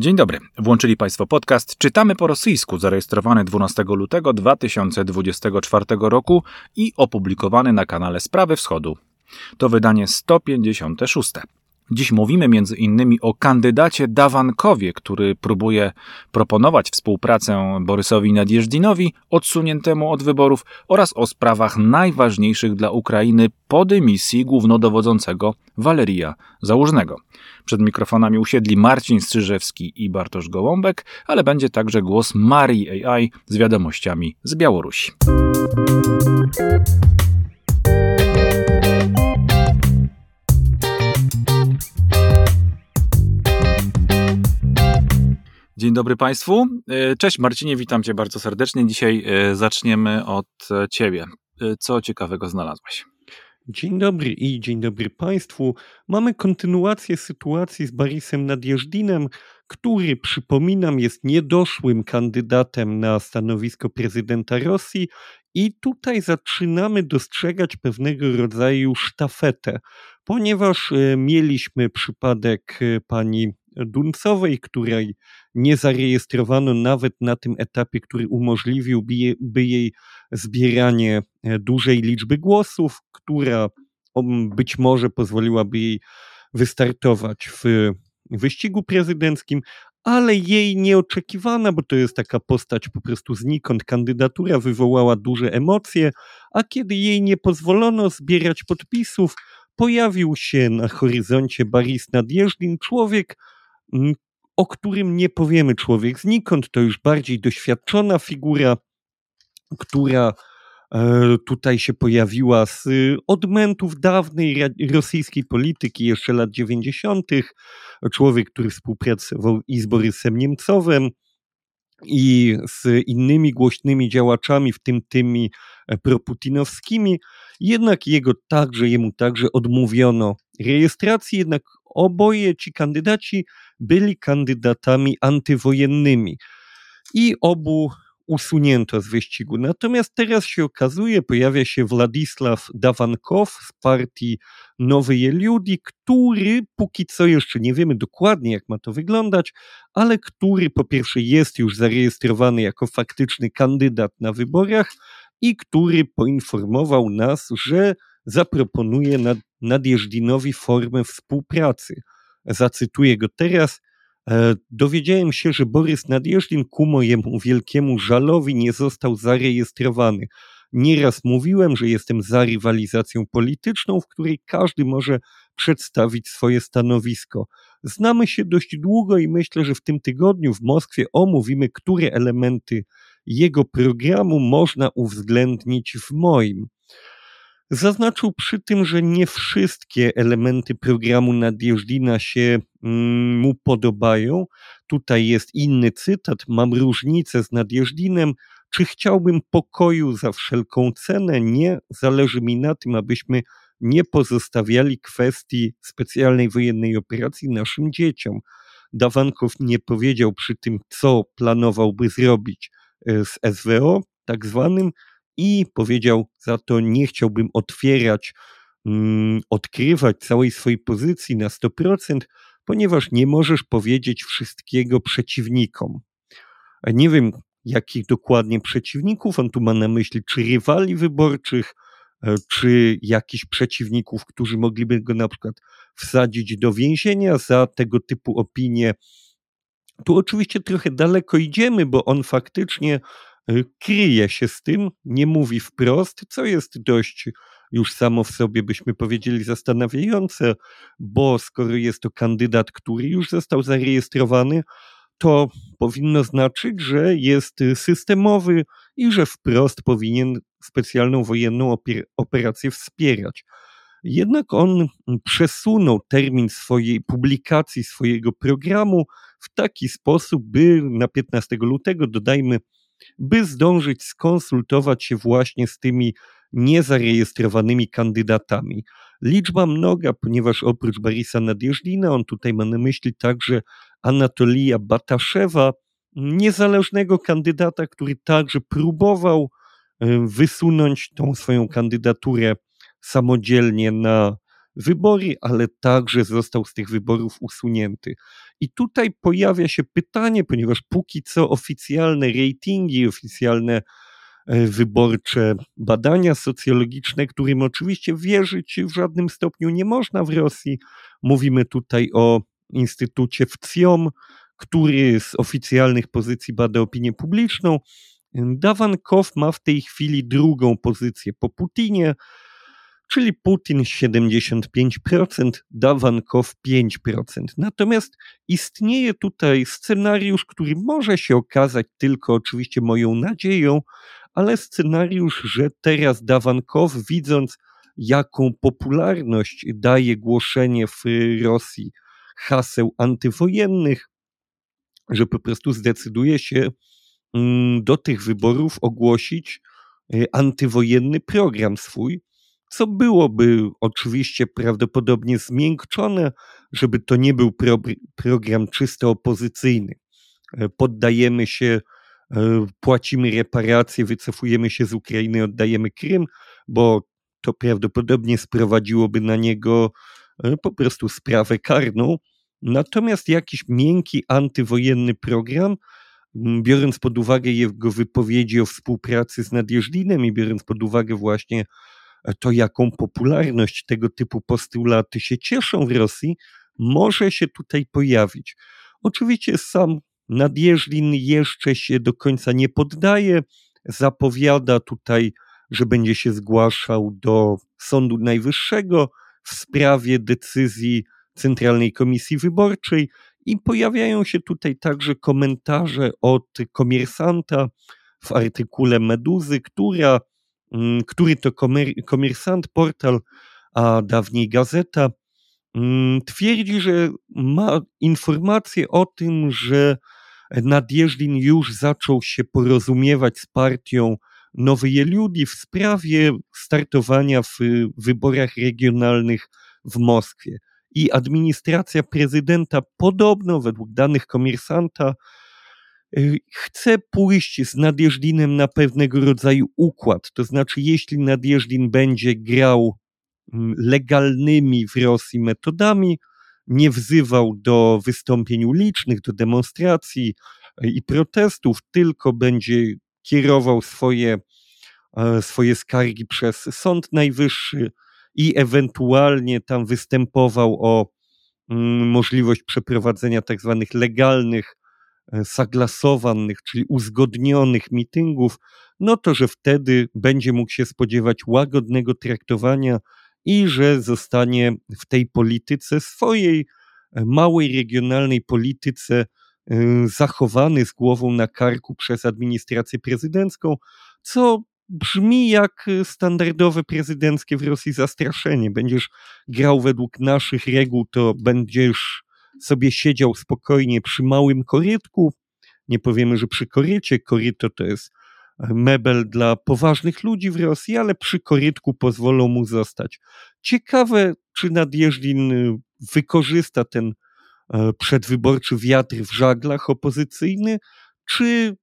Dzień dobry. Włączyli Państwo podcast Czytamy po rosyjsku, zarejestrowany 12 lutego 2024 roku i opublikowany na kanale Sprawy Wschodu. To wydanie 156. Dziś mówimy między innymi o kandydacie Dawankowie, który próbuje proponować współpracę Borysowi Nadjeżdżinowi, odsuniętemu od wyborów, oraz o sprawach najważniejszych dla Ukrainy po dymisji głównodowodzącego Waleria Załużnego. Przed mikrofonami usiedli Marcin Strzyżewski i Bartosz Gołąbek, ale będzie także głos Marii AI z wiadomościami z Białorusi. Dzień dobry Państwu. E, cześć Marcinie, witam Cię bardzo serdecznie. Dzisiaj e, zaczniemy od e, Ciebie. Co ciekawego znalazłeś? Dzień dobry i dzień dobry Państwu. Mamy kontynuację sytuacji z Borisem Nadjeżdinem, który, przypominam, jest niedoszłym kandydatem na stanowisko prezydenta Rosji i tutaj zaczynamy dostrzegać pewnego rodzaju sztafetę, ponieważ mieliśmy przypadek pani Duncowej, której nie zarejestrowano nawet na tym etapie, który umożliwiłby jej zbieranie e, dużej liczby głosów, która być może pozwoliłaby jej wystartować w wyścigu prezydenckim, ale jej nieoczekiwana, bo to jest taka postać po prostu znikąd, kandydatura wywołała duże emocje, a kiedy jej nie pozwolono zbierać podpisów, pojawił się na horyzoncie Boris Nadjeżdżin, człowiek, o którym nie powiemy człowiek znikąd, to już bardziej doświadczona figura, która e, tutaj się pojawiła z odmętów dawnej rosyjskiej polityki, jeszcze lat 90. Człowiek, który współpracował i z Borysem Niemcowem, i z innymi głośnymi działaczami, w tym tymi e, proputinowskimi, jednak jego także, jemu także odmówiono rejestracji, jednak oboje ci kandydaci byli kandydatami antywojennymi i obu usunięto z wyścigu. Natomiast teraz się okazuje, pojawia się Władysław Dawankow z partii Nowej Ludzi, który póki co jeszcze nie wiemy dokładnie, jak ma to wyglądać, ale który po pierwsze jest już zarejestrowany jako faktyczny kandydat na wyborach i który poinformował nas, że zaproponuje nad, Nadjeżdżinowi formę współpracy. Zacytuję go teraz. E, dowiedziałem się, że Borys Nadjeżdżin ku mojemu wielkiemu żalowi nie został zarejestrowany. Nieraz mówiłem, że jestem za rywalizacją polityczną, w której każdy może przedstawić swoje stanowisko. Znamy się dość długo i myślę, że w tym tygodniu w Moskwie omówimy, które elementy jego programu można uwzględnić w moim. Zaznaczył przy tym, że nie wszystkie elementy programu Nadjeżdina się mm, mu podobają. Tutaj jest inny cytat. Mam różnicę z Nadjeżdinem. Czy chciałbym pokoju za wszelką cenę? Nie. Zależy mi na tym, abyśmy nie pozostawiali kwestii specjalnej wojennej operacji naszym dzieciom. Dawankow nie powiedział przy tym, co planowałby zrobić e, z SWO, tak zwanym, i powiedział za to nie chciałbym otwierać, mm, odkrywać całej swojej pozycji na 100%, ponieważ nie możesz powiedzieć wszystkiego przeciwnikom. Nie wiem, jakich dokładnie przeciwników on tu ma na myśli, czy rywali wyborczych, e, czy jakichś przeciwników, którzy mogliby go na przykład wsadzić do więzienia za tego typu opinie. Tu oczywiście trochę daleko idziemy, bo on faktycznie kryje się z tym, nie mówi wprost, co jest dość już samo w sobie, byśmy powiedzieli, zastanawiające, bo skoro jest to kandydat, który już został zarejestrowany, to powinno znaczyć, że jest systemowy i że wprost powinien specjalną wojenną operację wspierać. Jednak on przesunął termin swojej publikacji swojego programu w taki sposób, by na 15 lutego, dodajmy, by zdążyć skonsultować się właśnie z tymi niezarejestrowanymi kandydatami. Liczba mnoga, ponieważ oprócz Borisa Nadjeżdina, on tutaj ma na myśli także Anatolija Bataszewa, niezależnego kandydata, który także próbował e, wysunąć tą swoją kandydaturę samodzielnie na wybory, ale także został z tych wyborów usunięty. I tutaj pojawia się pytanie, ponieważ póki co oficjalne ratingi, oficjalne e, wyborcze badania socjologiczne, którym oczywiście wierzyć w żadnym stopniu nie można w Rosji. Mówimy tutaj o Instytucie WCIOM, który z oficjalnych pozycji bada opinię publiczną. Dawankow ma w tej chwili drugą pozycję po Putinie, czyli Putin 75%, Dawankow 5%. Natomiast istnieje tutaj scenariusz, który może się okazać tylko oczywiście moją nadzieją, ale scenariusz, że teraz Dawankow, widząc jaką popularność daje głoszenie w Rosji haseł antywojennych, że po prostu zdecyduje się mm, do tych wyborów ogłosić y, antywojenny program swój, co byłoby oczywiście prawdopodobnie zmiękczone, żeby to nie był pro, program czysto opozycyjny. E, poddajemy się, e, płacimy reparacje, wycofujemy się z Ukrainy, oddajemy Krym, bo to prawdopodobnie sprowadziłoby na niego e, po prostu sprawę karną. Natomiast jakiś miękki antywojenny program, biorąc pod uwagę jego wypowiedzi o współpracy z Nadjeżdinem i biorąc pod uwagę właśnie to, jaką popularność tego typu postulaty się cieszą w Rosji, może się tutaj pojawić. Oczywiście sam Nadjeżdin jeszcze się do końca nie poddaje, zapowiada tutaj, że będzie się zgłaszał do Sądu Najwyższego w sprawie decyzji Centralnej Komisji Wyborczej i pojawiają się tutaj także komentarze od komersanta w artykule Meduzy, która który to komersant, portal, a dawniej gazeta, mm, twierdzi, że ma informację o tym, że Nadjeżdin już zaczął się porozumiewać z partią Nowej Ludzi w sprawie startowania w wyborach regionalnych w Moskwie. I administracja prezydenta podobno, według danych komersanta, chce pójść z Nadjeżdinem na pewnego rodzaju układ. To znaczy, jeśli Nadjeżdin będzie grał mm, legalnymi w Rosji metodami, nie wzywał do wystąpień ulicznych, do demonstracji y, i protestów, tylko będzie kierował swoje, e, swoje skargi przez Sąd Najwyższy i ewentualnie tam występował o mm, możliwość przeprowadzenia tak zwanych legalnych E, saglasowanych, czyli uzgodnionych mityngów, no to że wtedy będzie mógł się spodziewać łagodnego traktowania i że zostanie w tej polityce swojej e, małej regionalnej polityce e, zachowany z głową na karku przez administrację prezydencką, co brzmi jak standardowe prezydenckie w Rosji zastraszenie. Będziesz grał według naszych reguł, to będziesz sobie siedział spokojnie przy małym korytku. Nie powiemy, że przy korycie. Koryto to jest e, mebel dla poważnych ludzi w Rosji, ale przy korytku pozwolą mu zostać. Ciekawe, czy Nadjeżdżin y, wykorzysta ten e, przedwyborczy wiatr w żaglach opozycyjny, czy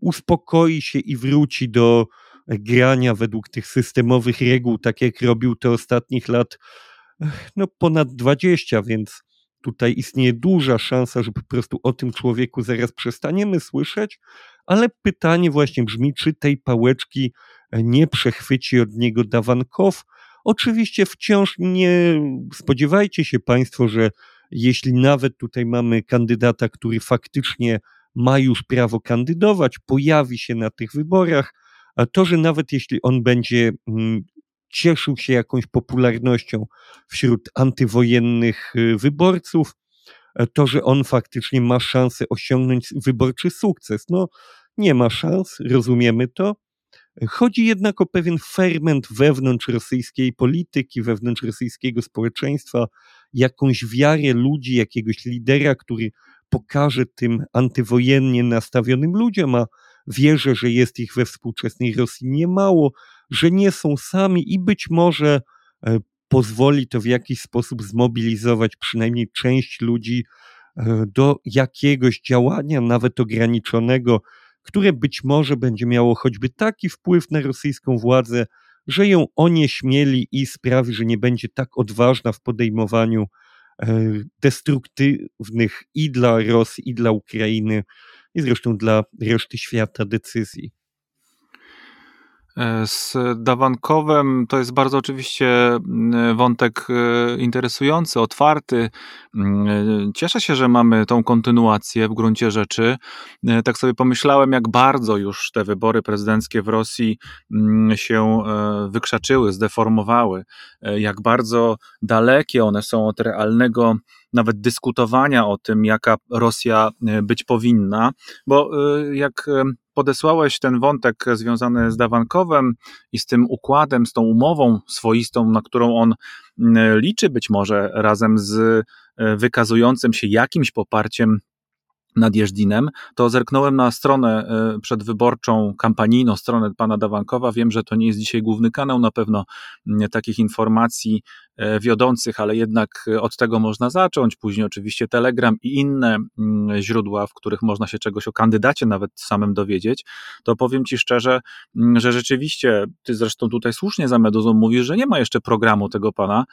uspokoi się i wróci do grania według tych systemowych reguł, tak jak robił to ostatnich lat no ponad 20, więc tutaj istnieje duża szansa, że po prostu o tym człowieku zaraz przestaniemy słyszeć, ale pytanie właśnie brzmi, czy tej pałeczki nie przechwyci od niego Dawankow. Oczywiście wciąż nie spodziewajcie się Państwo, że jeśli nawet tutaj mamy kandydata, który faktycznie ma już prawo kandydować, pojawi się na tych wyborach, to, że nawet jeśli on będzie mm, cieszył się jakąś popularnością wśród antywojennych y, wyborców, e, to, że on faktycznie ma szansę osiągnąć wyborczy sukces. No, nie ma szans, rozumiemy to. Chodzi jednak o pewien ferment wewnątrz rosyjskiej polityki, wewnątrz rosyjskiego społeczeństwa, jakąś wiarę ludzi, jakiegoś lidera, który pokaże tym antywojennie nastawionym ludziom, a wierzę, że jest ich we współczesnej Rosji niemało, że nie są sami i być może e, pozwoli to w jakiś sposób zmobilizować przynajmniej część ludzi e, do jakiegoś działania, nawet ograniczonego, które być może będzie miało choćby taki wpływ na rosyjską władzę, że ją onieśmieli i sprawi, że nie będzie tak odważna w podejmowaniu e, destruktywnych i dla Rosji, i dla Ukrainy, i zresztą dla reszty świata decyzji. E, z Dawankowem to jest bardzo oczywiście mm, wątek e, interesujący, otwarty. Mm, e, cieszę się, że mamy tą kontynuację w gruncie rzeczy. Tak sobie pomyślałem, jak bardzo już te wybory prezydenckie w Rosji mm, się wykrzaczyły, zdeformowały, jak bardzo dalekie one są od realnego nawet dyskutowania o tym, jaka Rosja być powinna, bo jak podesłałeś ten wątek związany z Dawankowem i z tym układem, z tą umową swoistą, na którą on mm, liczy być może razem z e, wykazującym się jakimś poparciem nad Jeżdinem, to zerknąłem na stronę e, przedwyborczą, kampanijną stronę pana Dawankowa. Wiem, że to nie jest dzisiaj główny kanał, na pewno takich informacji wiodących, ale jednak e, od tego można zacząć. Później oczywiście Telegram i inne mm, źródła, w których można się czegoś o kandydacie nawet samym dowiedzieć, to powiem Ci szczerze, mm, że rzeczywiście, Ty zresztą tutaj słusznie za Meduzą mówisz, że nie ma jeszcze programu tego pana,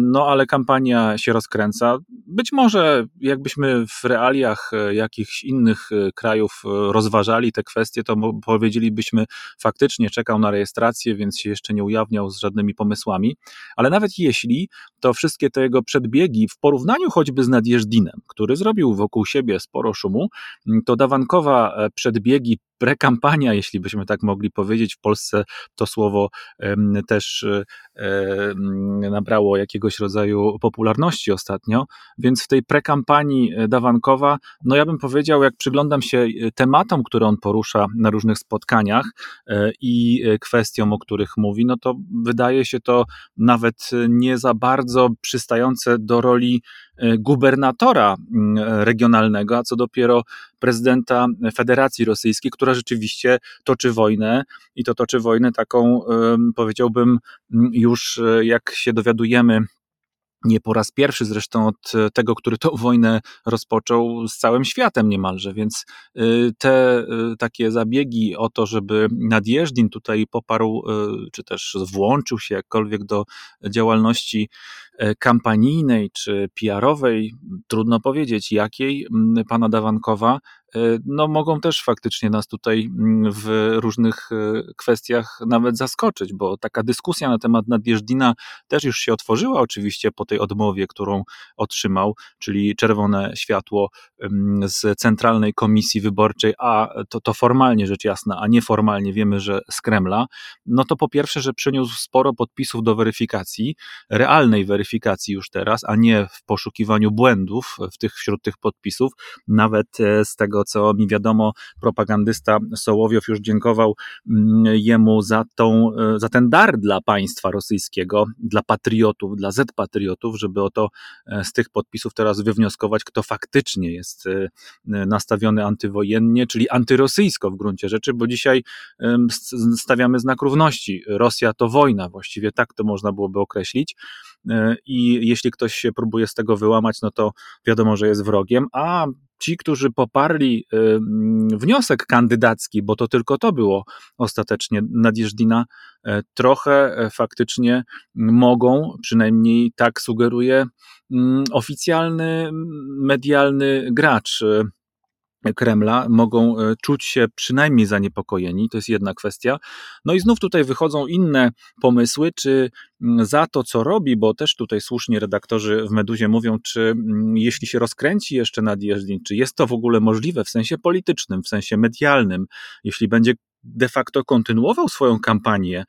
no ale kampania się rozkręca. Być może jakbyśmy w realiach e, jakichś innych krajów rozważali te kwestie, to powiedzielibyśmy faktycznie czekał na rejestrację, więc się jeszcze nie ujawniał z żadnymi pomysłami, ale nawet jeśli to wszystkie te jego przedbiegi w porównaniu choćby z Nadjeżdinem, który zrobił wokół siebie sporo szumu, to Dawankowa e, przedbiegi prekampania, jeśli byśmy tak mogli powiedzieć. W Polsce to słowo też nabrało jakiegoś rodzaju popularności ostatnio, więc w tej prekampanii e, Dawankowa, no ja bym powiedział, jak przyglądam się e, tematom, które on porusza na różnych spotkaniach e, i kwestiom, o których mówi, no to wydaje się to nawet nie za bardzo przystające do roli gubernatora mm, regionalnego, a co dopiero prezydenta Federacji Rosyjskiej, która rzeczywiście toczy wojnę i to toczy wojnę taką, powiedziałbym, już jak się dowiadujemy, nie po raz pierwszy zresztą od tego, który tą wojnę rozpoczął z całym światem niemalże, więc y, te y, takie zabiegi o to, żeby Nadjeżdin tutaj poparł, czy też włączył się jakkolwiek do działalności E, kampanijnej czy PR-owej, trudno powiedzieć jakiej, pana Dawankowa, e, no mogą też faktycznie nas tutaj w różnych e, kwestiach nawet zaskoczyć, bo taka dyskusja na temat Nadjeżdina też już się otworzyła oczywiście po tej odmowie, którą otrzymał, czyli czerwone światło z Centralnej Komisji Wyborczej, a to, to formalnie rzecz jasna, a nieformalnie wiemy, że z Kremla, no to po pierwsze, że przyniósł sporo podpisów do weryfikacji, realnej weryfikacji, weryfikacji już teraz, a nie w poszukiwaniu błędów w tych, wśród tych podpisów. Nawet e, z tego, co mi wiadomo, propagandysta Sołowiow już dziękował mm, jemu za, tą, e, za ten dar dla państwa rosyjskiego, dla patriotów, dla Z-patriotów, żeby oto e, z tych podpisów teraz wywnioskować, kto faktycznie jest nastawiony antywojennie, czyli antyrosyjsko w gruncie rzeczy, bo dzisiaj stawiamy znak równości. Rosja to wojna, właściwie tak to można byłoby określić i jeśli ktoś się próbuje z tego wyłamać, no to wiadomo, że jest wrogiem, a ci, którzy poparli wniosek kandydacki, bo to tylko to było ostatecznie. Nadjeżdina, e, trochę e, faktycznie mogą, przynajmniej tak sugeruje oficjalny medialny gracz y, Kremla mogą e, czuć się przynajmniej zaniepokojeni, to jest jedna kwestia. No i znów tutaj wychodzą inne pomysły, czy mm, za to, co robi, bo też tutaj słusznie redaktorzy w Meduzie mówią, czy mm, jeśli się rozkręci jeszcze nadjeżdżeń, czy jest to w ogóle możliwe w sensie politycznym, w sensie medialnym, jeśli będzie de facto kontynuował swoją kampanię,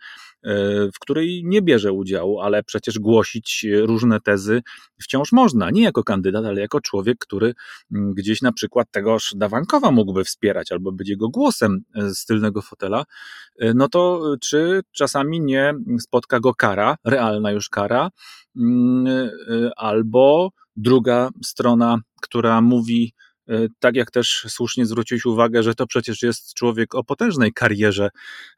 w której nie bierze udziału, ale przecież głosić różne tezy wciąż można. Nie jako kandydat, ale jako człowiek, który mm, gdzieś na przykład tegoż Dawankowa mógłby wspierać albo być jego głosem e, z tylnego fotela. E, no to czy czasami nie spotka go kara, realna już kara, mm, albo druga strona, która mówi, E, tak jak też słusznie zwróciłeś uwagę, że to przecież jest człowiek o potężnej karierze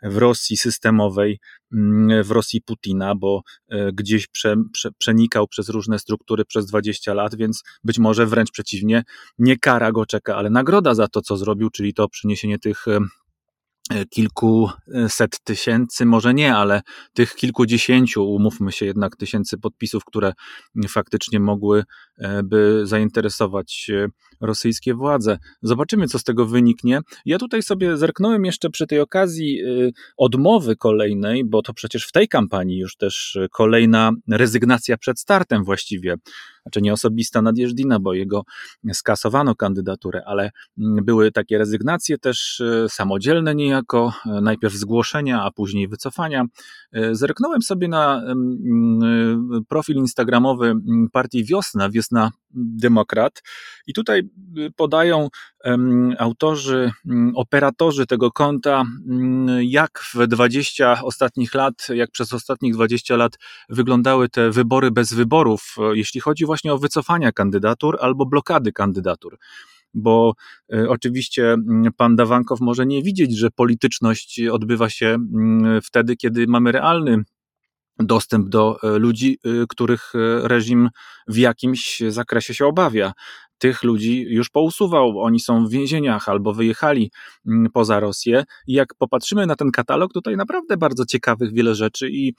w Rosji systemowej, mm, w Rosji Putina, bo e, gdzieś prze, prze, przenikał przez różne struktury przez 20 lat, więc być może wręcz przeciwnie, nie kara go czeka, ale nagroda za to, co zrobił, czyli to przyniesienie tych E, kilkuset tysięcy, może nie, ale tych kilkudziesięciu, umówmy się jednak, tysięcy podpisów, które faktycznie mogłyby e, zainteresować e, rosyjskie władze. Zobaczymy, co z tego wyniknie. Ja tutaj sobie zerknąłem jeszcze przy tej okazji odmowy kolejnej, bo to przecież w tej kampanii już też kolejna rezygnacja przed startem właściwie znaczy nie osobista Nadjeżdina, bo jego skasowano kandydaturę, ale mm, były takie rezygnacje też e, samodzielne niejako, e, najpierw zgłoszenia, a później wycofania. E, zerknąłem sobie na profil instagramowy partii Wiosna, Wiosna Demokrat. I tutaj podają autorzy, operatorzy tego konta, jak w 20 ostatnich lat, jak przez ostatnich 20 lat wyglądały te wybory bez wyborów, jeśli chodzi właśnie o wycofania kandydatur albo blokady kandydatur. Bo e, oczywiście pan Dawankow może nie widzieć, że polityczność odbywa się wtedy, kiedy mamy realny dostęp do e, ludzi, e, których reżim w jakimś zakresie się obawia tych ludzi już pousuwał. Oni są w więzieniach albo wyjechali mm, poza Rosję. I jak popatrzymy na ten katalog, tutaj naprawdę bardzo ciekawych wiele rzeczy i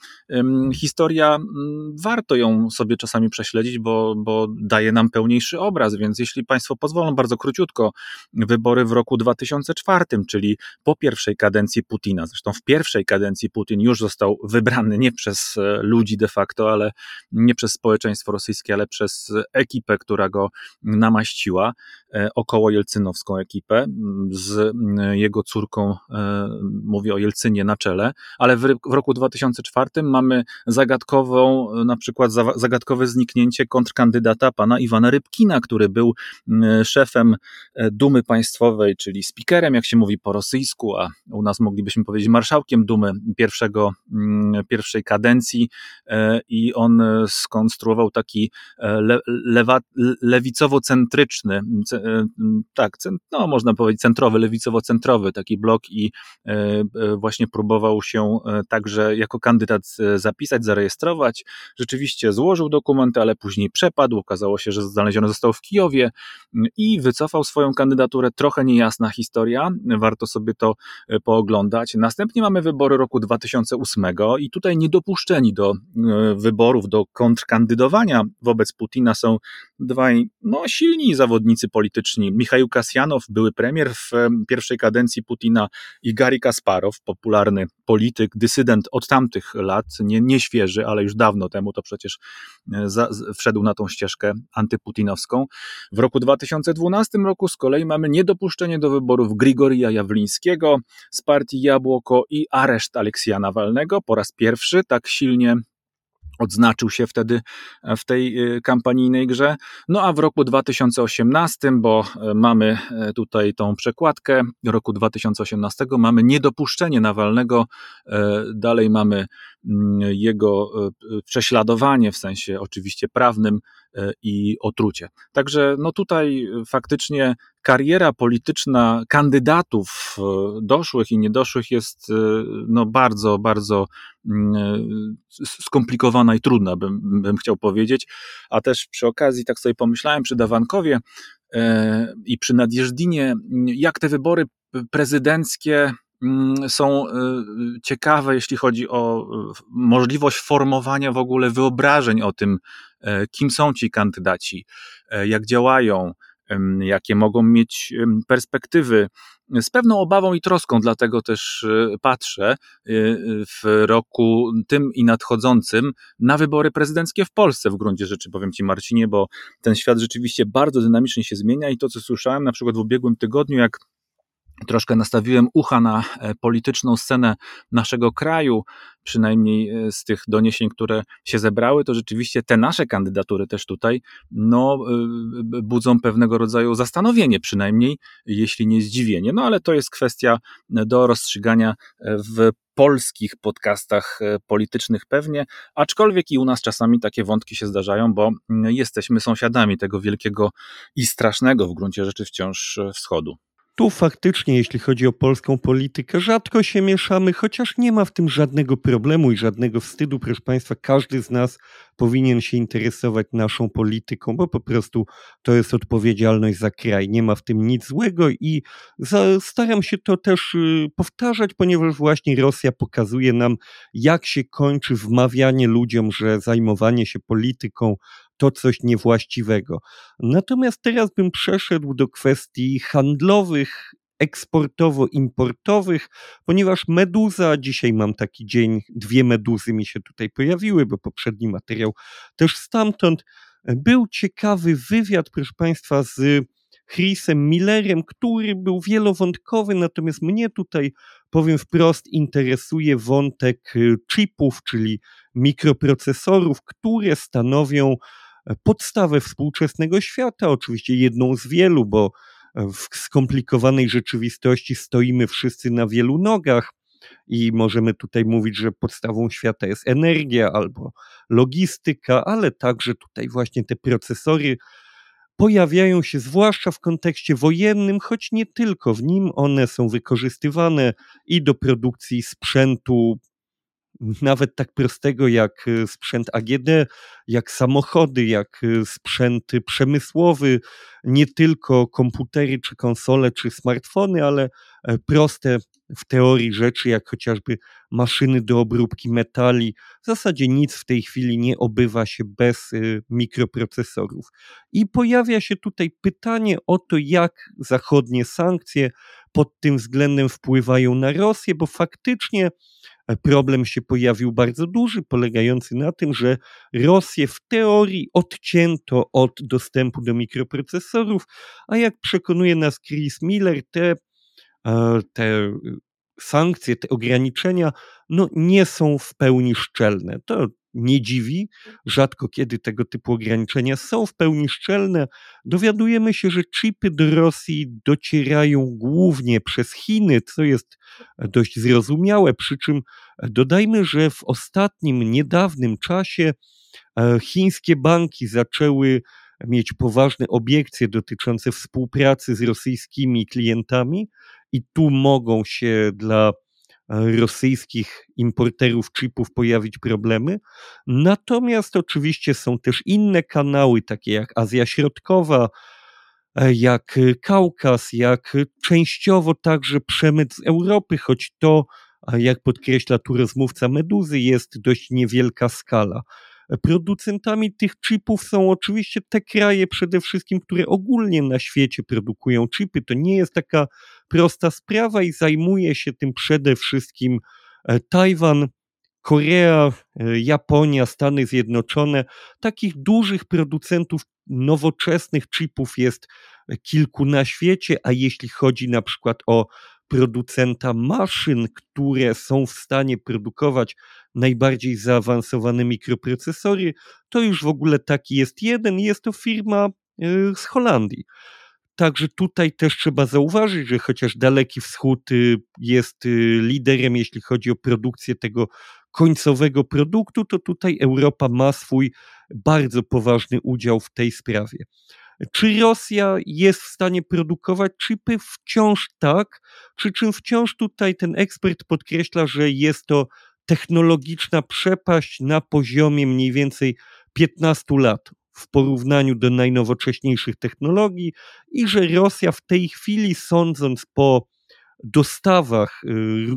historia, um, warto ją sobie czasami prześledzić, bo, bo daje nam pełniejszy obraz. Więc jeśli Państwo pozwolą, bardzo króciutko, wybory w roku 2004, czyli po pierwszej kadencji Putina. Zresztą w pierwszej kadencji Putin już został wybrany nie przez e, ludzi de facto, ale nie przez społeczeństwo rosyjskie, ale przez ekipę, która go nam namaściła około jelcynowską ekipę. Z jego córką, e, mówię o Jelcynie na czele, ale w roku 2004 mamy zagadkową, na przykład zagadkowe zniknięcie kontrkandydata pana Iwana Rybkina, który był szefem e, Dumy Państwowej, czyli speakerem, jak się mówi po rosyjsku, a u nas moglibyśmy powiedzieć marszałkiem Dumy pierwszego, pierwszej kadencji. I on skonstruował taki le, lewa, lewicowo-centralny centryczny, e, tak, no można powiedzieć centrowy, lewicowo-centrowy taki blok i e, właśnie próbował się także jako kandydat zapisać, zarejestrować. Rzeczywiście złożył dokumenty, ale później przepadł. Okazało się, że znaleziony został w Kijowie i wycofał swoją kandydaturę. Trochę niejasna historia, warto sobie to pooglądać. Następnie mamy wybory roku 2008 i tutaj niedopuszczeni do wyborów, do kontrkandydowania wobec Putina są dwaj no, silni zawodnicy polityczni. Michał Kasjanow, były premier w pierwszej kadencji Putina i Gary Kasparow, popularny polityk, dysydent od tamtych lat, nie, nie świeży, ale już dawno temu to przecież e, za, wszedł na tą ścieżkę antyputinowską. W roku 2012 roku. Z kolei mamy niedopuszczenie do wyborów Grigorija Jawlińskiego z partii Jabłoko i areszt Aleksja Nawalnego. Po raz pierwszy tak silnie odznaczył się wtedy e, w tej e, kampanijnej grze. No a w roku 2018, bo e, mamy tutaj tą przekładkę roku 2018, mamy niedopuszczenie Nawalnego, dalej mamy mm, jego prześladowanie w sensie oczywiście prawnym i otrucie. Także no tutaj faktycznie kariera polityczna kandydatów doszłych i niedoszłych jest no bardzo, bardzo mm, skomplikowana i trudna, bym, bym chciał powiedzieć. A też przy okazji, tak sobie pomyślałem przy Dawankowie e, i przy Nadjeżdinie, jak te wybory prezydenckie mm, są e, ciekawe, jeśli chodzi o możliwość formowania w ogóle wyobrażeń o tym, e, kim są ci kandydaci, jak działają, jakie mogą mieć perspektywy. Z pewną obawą i troską, dlatego też e, patrzę e, w roku tym i nadchodzącym na wybory prezydenckie w Polsce w gruncie rzeczy, powiem Ci Marcinie, bo ten świat rzeczywiście bardzo dynamicznie się zmienia i to, co słyszałem na przykład w ubiegłym tygodniu, jak troszkę nastawiłem ucha na e, polityczną scenę naszego kraju, przynajmniej e, z tych doniesień, które się zebrały, to rzeczywiście te nasze kandydatury też tutaj no, e, budzą pewnego rodzaju zastanowienie, przynajmniej jeśli nie zdziwienie. No ale to jest kwestia do rozstrzygania w polskich podcastach politycznych pewnie, aczkolwiek i u nas czasami takie wątki się zdarzają, bo jesteśmy sąsiadami tego wielkiego i strasznego w gruncie rzeczy wciąż wschodu. Tu faktycznie, jeśli chodzi o polską politykę, rzadko się mieszamy, chociaż nie ma w tym żadnego problemu i żadnego wstydu. Proszę Państwa, każdy z nas powinien się interesować naszą polityką, bo po prostu to jest odpowiedzialność za kraj. Nie ma w tym nic złego i staram się to też y, powtarzać, ponieważ właśnie Rosja pokazuje nam, jak się kończy wmawianie ludziom, że zajmowanie się polityką to coś niewłaściwego. Natomiast teraz bym przeszedł do kwestii handlowych, eksportowo-importowych, ponieważ meduza, dzisiaj mam taki dzień, dwie meduzy mi się tutaj pojawiły, bo poprzedni materiał też stamtąd. Był ciekawy wywiad, proszę Państwa, z Chrisem Millerem, który był wielowątkowy, natomiast mnie tutaj, powiem wprost, interesuje wątek chipów, czyli mikroprocesorów, które stanowią podstawę współczesnego świata, oczywiście jedną z wielu, bo w skomplikowanej rzeczywistości stoimy wszyscy na wielu nogach i możemy tutaj mówić, że podstawą świata jest energia albo logistyka, ale także tutaj właśnie te procesory pojawiają się zwłaszcza w kontekście wojennym, choć nie tylko w nim, one są wykorzystywane i do produkcji sprzętu nawet tak prostego jak y, sprzęt AGD, jak samochody, jak y, sprzęt przemysłowy, nie tylko komputery, czy konsole, czy smartfony, ale e, proste w teorii rzeczy, jak chociażby maszyny do obróbki metali. W zasadzie nic w tej chwili nie obywa się bez y, mikroprocesorów. I pojawia się tutaj pytanie o to, jak zachodnie sankcje pod tym względem wpływają na Rosję, bo faktycznie problem się pojawił bardzo duży, polegający na tym, że Rosję w teorii odcięto od dostępu do mikroprocesorów, a jak przekonuje nas Chris Miller, te, e, te sankcje, te ograniczenia no, nie są w pełni szczelne. To nie dziwi. Rzadko kiedy tego typu ograniczenia są w pełni szczelne. Dowiadujemy się, że chipy do Rosji docierają głównie przez Chiny, co jest dość zrozumiałe. Przy czym dodajmy, że w ostatnim, niedawnym czasie e, chińskie banki zaczęły mieć poważne obiekcje dotyczące współpracy z rosyjskimi klientami, i tu mogą się dla rosyjskich importerów chipów pojawić problemy. Natomiast oczywiście są też inne kanały, takie jak Azja Środkowa, e, jak Kaukaz, jak częściowo także przemyt z Europy, choć to, jak podkreśla tu rozmówca Meduzy, jest dość niewielka skala. Producentami tych chipów są oczywiście te kraje przede wszystkim, które ogólnie na świecie produkują chipy. To nie jest taka prosta sprawa i zajmuje się tym przede wszystkim e, Tajwan, Korea, e, Japonia, Stany Zjednoczone. Takich dużych producentów nowoczesnych chipów jest kilku na świecie, a jeśli chodzi na przykład o producenta maszyn, które są w stanie produkować najbardziej zaawansowane mikroprocesory, to już w ogóle taki jest jeden. Jest to firma e, z Holandii. Także tutaj też trzeba zauważyć, że chociaż Daleki Wschód y, jest y, liderem, jeśli chodzi o produkcję tego końcowego produktu, to tutaj Europa ma swój bardzo poważny udział w tej sprawie. Czy Rosja jest w stanie produkować chipy? Wciąż tak, przy czym wciąż tutaj ten ekspert podkreśla, że jest to technologiczna przepaść na poziomie mniej więcej 15 lat w porównaniu do najnowocześniejszych technologii i że Rosja w tej chwili, sądząc po dostawach y,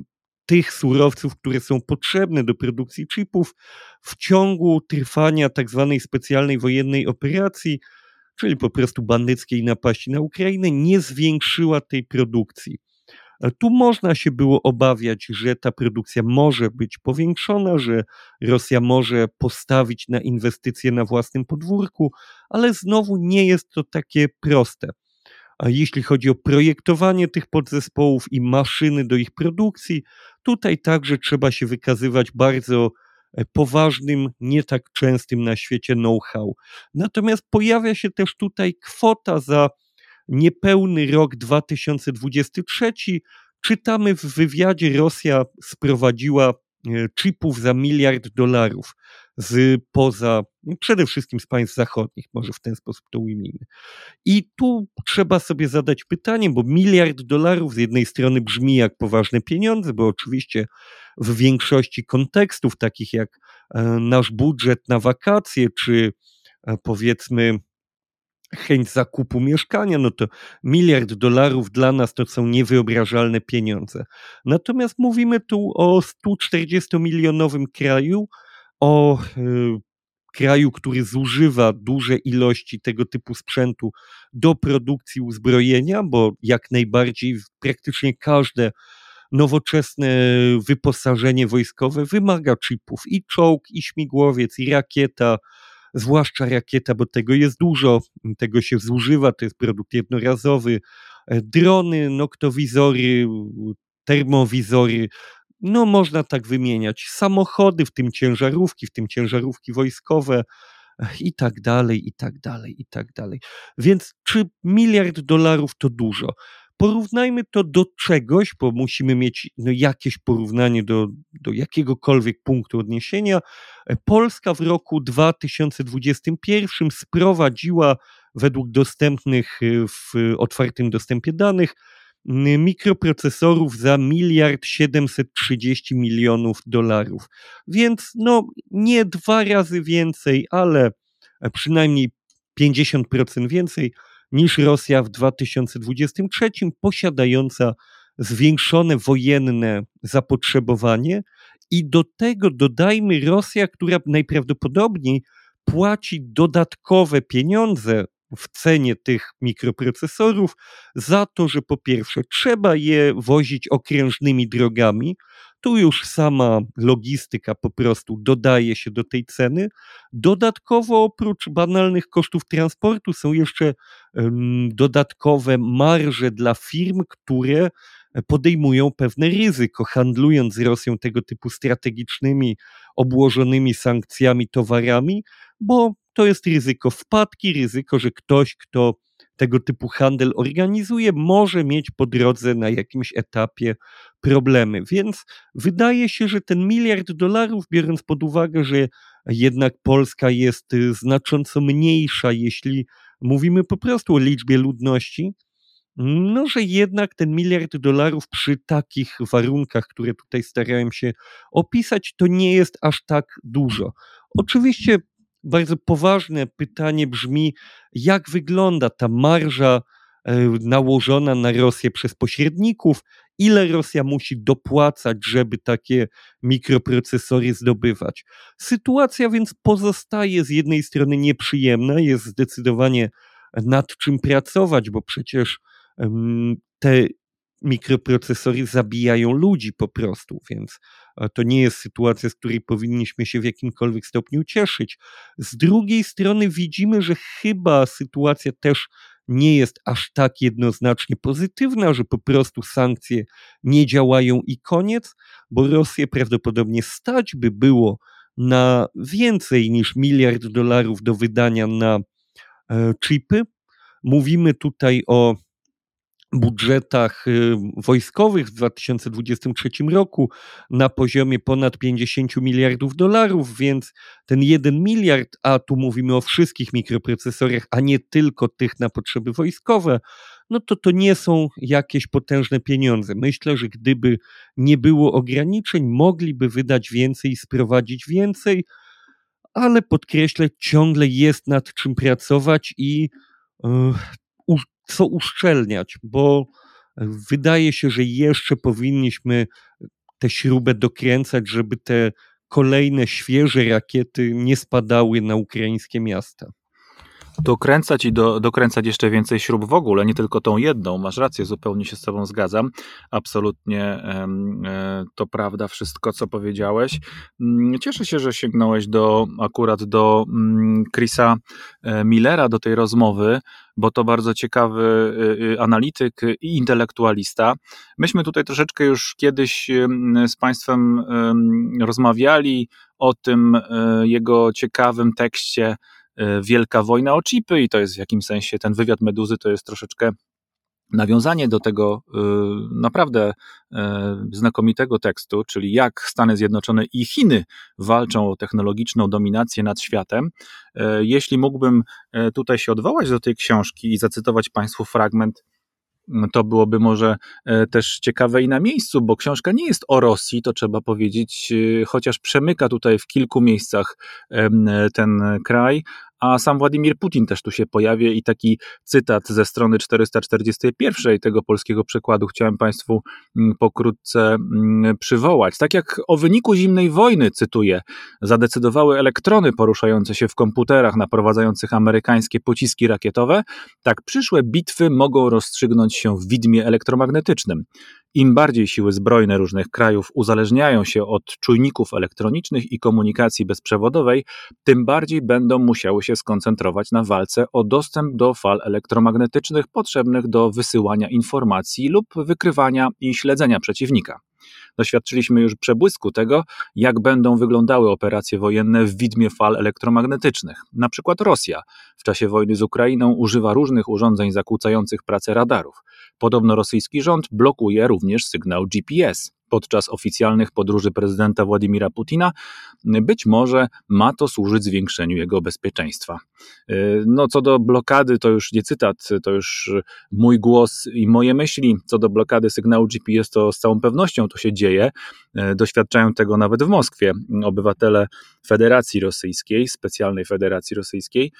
tych surowców, które są potrzebne do produkcji chipów, w ciągu trwania tak zwanej specjalnej wojennej operacji, czyli po prostu bandyckiej napaści na Ukrainę, nie zwiększyła tej produkcji. Tu można się było obawiać, że ta produkcja może być powiększona, że Rosja może postawić na inwestycje na własnym podwórku, ale znowu nie jest to takie proste. A jeśli chodzi o projektowanie tych podzespołów i maszyny do ich produkcji, tutaj także trzeba się wykazywać bardzo e, poważnym, nie tak częstym na świecie know-how. Natomiast pojawia się też tutaj kwota za niepełny rok 2023 czytamy w wywiadzie Rosja sprowadziła e, chipów za miliard dolarów. z poza, przede wszystkim z państw zachodnich, może w ten sposób to ujmijmy. I tu trzeba sobie zadać pytanie, bo miliard dolarów z jednej strony brzmi jak poważne pieniądze, bo oczywiście w większości kontekstów, takich jak e, nasz budżet na wakacje, czy e, powiedzmy chęć zakupu mieszkania, no to miliard dolarów dla nas to są niewyobrażalne pieniądze. Natomiast mówimy tu o 140-milionowym kraju, o y, kraju, który zużywa duże ilości tego typu sprzętu do produkcji uzbrojenia, bo jak najbardziej praktycznie każde nowoczesne wyposażenie wojskowe wymaga chipów i czołg, i śmigłowiec, i rakieta, zwłaszcza rakieta, bo tego jest dużo, tego się zużywa, to jest produkt jednorazowy, e, drony, noktowizory, termowizory, no można tak wymieniać, samochody, w tym ciężarówki, w tym ciężarówki wojskowe e, i tak dalej, i tak dalej, i tak dalej. Więc czy miliard dolarów to dużo? Porównajmy to do czegoś, bo musimy mieć no, jakieś porównanie do, do jakiegokolwiek punktu odniesienia. Polska w roku 2021 sprowadziła według dostępnych y, w otwartym dostępie danych mikroprocesorów za miliard 730 milionów dolarów. Więc no nie dwa razy więcej, ale przynajmniej 50% więcej niż Rosja w 2023, posiadająca zwiększone wojenne zapotrzebowanie. I do tego dodajmy Rosja, która najprawdopodobniej płaci dodatkowe pieniądze w cenie tych mikroprocesorów za to, że po pierwsze trzeba je wozić okrężnymi drogami, tu już sama logistyka po prostu dodaje się do tej ceny. Dodatkowo oprócz banalnych kosztów transportu są jeszcze dodatkowe marże dla firm, które podejmują pewne ryzyko, handlując z Rosją tego typu strategicznymi, obłożonymi sankcjami towarami, bo to jest ryzyko wpadki, ryzyko, że ktoś, kto tego typu handel organizuje, może mieć po drodze na jakimś etapie problemy. Więc wydaje się, że ten miliard dolarów, biorąc pod uwagę, że jednak Polska jest y, znacząco mniejsza, jeśli mówimy po prostu o liczbie ludności, no, że jednak ten miliard dolarów przy takich warunkach, które tutaj starałem się opisać, to nie jest aż tak dużo. Oczywiście bardzo poważne pytanie brzmi, jak wygląda ta marża e, nałożona na Rosję przez pośredników, ile Rosja musi dopłacać, żeby takie mikroprocesory zdobywać. Sytuacja więc pozostaje z jednej strony nieprzyjemna, jest zdecydowanie nad czym pracować, bo przecież te mikroprocesory zabijają ludzi po prostu, więc to nie jest sytuacja, z której powinniśmy się w jakimkolwiek stopniu cieszyć. Z drugiej strony widzimy, że chyba sytuacja też nie jest aż tak jednoznacznie pozytywna, że po prostu sankcje nie działają i koniec, bo Rosję prawdopodobnie stać by było na więcej niż miliard dolarów do wydania na e, chipy. Mówimy tutaj o budżetach y, wojskowych w 2023 roku na poziomie ponad 50 miliardów dolarów, więc ten 1 miliard, a tu mówimy o wszystkich mikroprocesorach, a nie tylko tych na potrzeby wojskowe, no to to nie są jakieś potężne pieniądze. Myślę, że gdyby nie było ograniczeń, mogliby wydać więcej i sprowadzić więcej, ale podkreślę, ciągle jest nad czym pracować i yy, co uszczelniać, bo wydaje się, że jeszcze powinniśmy tę śrubę dokręcać, żeby te kolejne świeże rakiety nie spadały na ukraińskie miasta dokręcać i do, dokręcać jeszcze więcej śrub w ogóle, nie tylko tą jedną. Masz rację, zupełnie się z Tobą zgadzam. Absolutnie e, to prawda, wszystko co powiedziałeś. Mm, cieszę się, że sięgnąłeś do akurat do mm, Chrisa e, Millera, do tej rozmowy, bo to bardzo ciekawy e, analityk i intelektualista. Myśmy tutaj troszeczkę już kiedyś z Państwem rozmawiali o tym jego ciekawym tekście E, wielka wojna o chipy i to jest w jakimś sensie ten wywiad Meduzy to jest troszeczkę nawiązanie do tego y, naprawdę y, znakomitego tekstu, czyli jak Stany Zjednoczone i Chiny walczą o technologiczną dominację nad światem. Jeśli mógłbym tutaj się odwołać do tej książki i zacytować Państwu fragment, to byłoby może też ciekawe i na miejscu, bo książka nie jest o Rosji, to trzeba powiedzieć, chociaż przemyka tutaj w kilku miejscach ten kraj, a sam Władimir Putin też tu się pojawia i taki cytat ze strony 441 tego polskiego przekładu chciałem Państwu mm, pokrótce mm, przywołać. Tak jak o wyniku zimnej wojny, cytuję, zadecydowały elektrony poruszające się w komputerach naprowadzających amerykańskie pociski rakietowe, tak przyszłe bitwy mogą rozstrzygnąć się w widmie elektromagnetycznym. Im bardziej siły zbrojne różnych krajów uzależniają się od czujników elektronicznych i komunikacji bezprzewodowej, tym bardziej będą musiały się skoncentrować na walce o dostęp do fal elektromagnetycznych potrzebnych do wysyłania informacji lub wykrywania i śledzenia przeciwnika. Doświadczyliśmy już przebłysku tego, jak będą wyglądały operacje wojenne w widmie fal elektromagnetycznych. Na przykład Rosja w czasie wojny z Ukrainą używa różnych urządzeń zakłócających pracę radarów. Podobno rosyjski rząd blokuje również sygnał GPS podczas oficjalnych podróży prezydenta Władimira Putina, być może ma to służyć zwiększeniu jego bezpieczeństwa. No, co do blokady, to już nie cytat, to już mój głos i moje myśli. Co do blokady sygnału GPS, to z całą pewnością to się dzieje. Doświadczają tego nawet w Moskwie obywatele Federacji Rosyjskiej, specjalnej Federacji Rosyjskiej.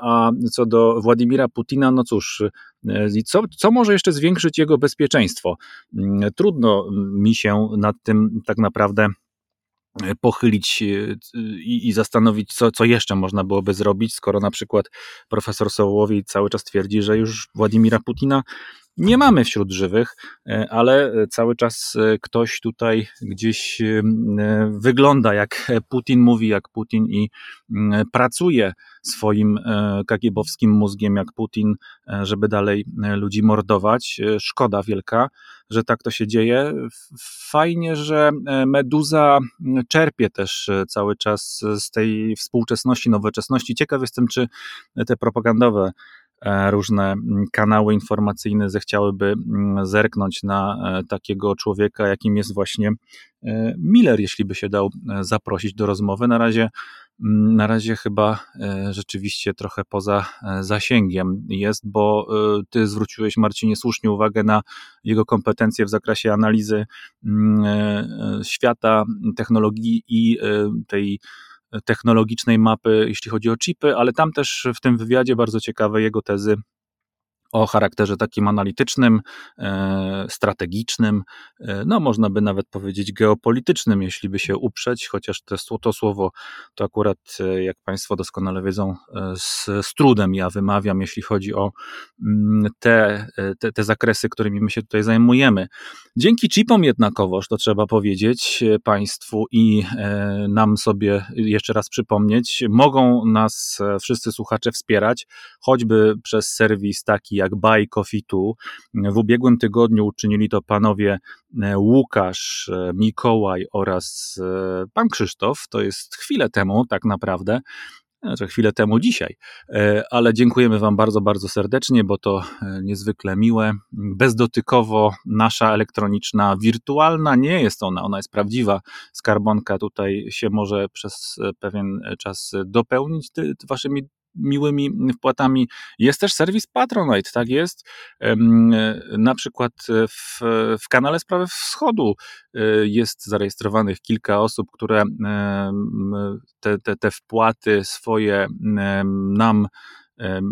A co do Władimira Putina, no cóż, co, co może jeszcze zwiększyć jego bezpieczeństwo? Trudno mi się nad tym tak naprawdę e, pochylić e, i, i, zastanowić, co, co jeszcze można byłoby zrobić, skoro na przykład profesor Sołowi cały czas twierdzi, że już Władimira Putina nie mamy wśród żywych, e, ale cały czas ktoś tutaj gdzieś wygląda jak Putin mówi, jak Putin i pracuje swoim kagiebowskim mózgiem jak Putin, żeby dalej ludzi mordować. Szkoda wielka że tak to się dzieje. Fajnie, że e, Meduza czerpie też e, cały czas z tej współczesności, nowoczesności. Ciekaw jestem, czy te propagandowe e, różne kanały informacyjne zechciałyby zerknąć na takiego człowieka, jakim jest właśnie Miller, jeśli by się dał zaprosić do rozmowy. Na razie na razie chyba e, rzeczywiście trochę poza e, zasięgiem jest, bo e, ty zwróciłeś Marcinie słusznie uwagę na jego kompetencje w zakresie analizy mm, świata, technologii i tej technologicznej mapy, jeśli chodzi o chipy, ale tam też w tym wywiadzie bardzo ciekawe jego tezy o charakterze takim analitycznym, e, strategicznym, e, no można by nawet powiedzieć geopolitycznym, jeśli by się uprzeć, chociaż to, to słowo to akurat, e, jak Państwo doskonale wiedzą, z, z trudem ja wymawiam, jeśli chodzi o mm, te, te, te zakresy, którymi my się tutaj zajmujemy. Dzięki chipom jednakowoż, to trzeba powiedzieć Państwu i nam sobie jeszcze raz przypomnieć, mogą nas wszyscy słuchacze wspierać, choćby przez serwis taki jak Buy Coffee 2. W ubiegłym tygodniu uczynili to panowie e, Łukasz, e, Mikołaj oraz e, pan Krzysztof. To jest chwilę temu tak naprawdę znaczy chwilę temu dzisiaj, ale dziękujemy Wam bardzo, bardzo serdecznie, bo to niezwykle miłe. Bezdotykowo nasza elektroniczna, wirtualna nie jest ona, ona jest prawdziwa. Skarbonka tutaj się może przez pewien czas dopełnić Waszymi miłymi wpłatami. Jest też serwis Patronite, tak jest. Na przykład w, w kanale Sprawy Wschodu e, jest zarejestrowanych kilka osób, które te, te, te wpłaty swoje nam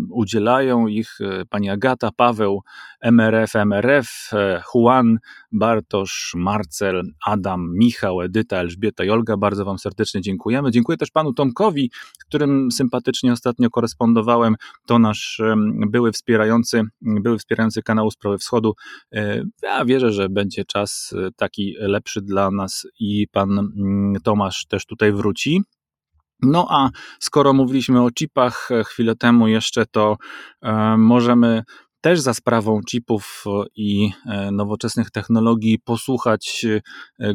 Udzielają ich e, pani Agata, Paweł, MRF, MRF, e, Juan, Bartosz, Marcel, Adam, Michał, Edyta, Elżbieta i Olga. Bardzo Wam serdecznie dziękujemy. Dziękuję też panu Tomkowi, którym sympatycznie ostatnio korespondowałem. To nasz były wspierający, były wspierający kanału Sprawy Wschodu. E, ja wierzę, że będzie czas taki lepszy dla nas i pan mm, Tomasz też tutaj wróci. No a skoro mówiliśmy o chipach e, chwilę temu jeszcze, to e, możemy też za sprawą chipów i e, nowoczesnych technologii posłuchać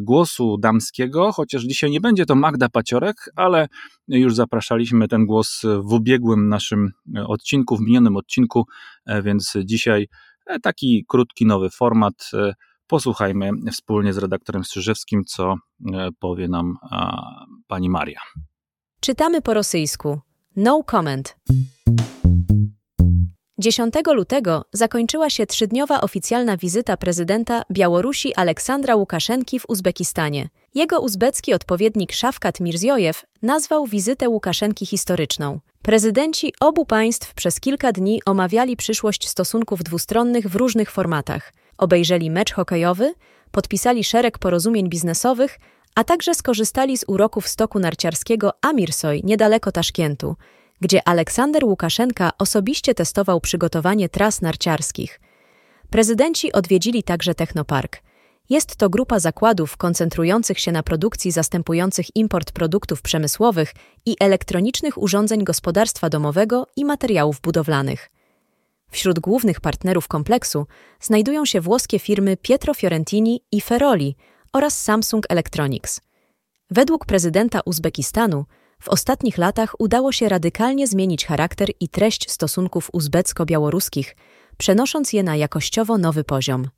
głosu damskiego, chociaż dzisiaj nie będzie to Magda Paciorek, ale już zapraszaliśmy ten głos w ubiegłym naszym odcinku, w minionym odcinku, więc dzisiaj taki krótki, nowy format. Posłuchajmy wspólnie z redaktorem Strzyżewskim, co powie nam pani Maria. Czytamy po rosyjsku. No comment. 10 lutego zakończyła się trzydniowa oficjalna wizyta prezydenta Białorusi Aleksandra Łukaszenki w Uzbekistanie. Jego uzbecki odpowiednik Szafkat Mirziojew nazwał wizytę Łukaszenki historyczną. Prezydenci obu państw przez kilka dni omawiali przyszłość stosunków dwustronnych w różnych formatach. Obejrzeli mecz hokejowy, podpisali szereg porozumień biznesowych, a także skorzystali z uroków stoku narciarskiego Amirsoj niedaleko Taszkentu, gdzie Aleksander Łukaszenka osobiście testował przygotowanie tras narciarskich. Prezydenci odwiedzili także Technopark. Jest to grupa zakładów koncentrujących się na produkcji zastępujących import produktów przemysłowych i elektronicznych urządzeń gospodarstwa domowego i materiałów budowlanych. Wśród głównych partnerów kompleksu znajdują się włoskie firmy Pietro Fiorentini i Ferroli oraz Samsung Electronics. Według prezydenta Uzbekistanu w ostatnich latach udało się radykalnie zmienić charakter i treść stosunków uzbecko-białoruskich, przenosząc je na jakościowo nowy poziom.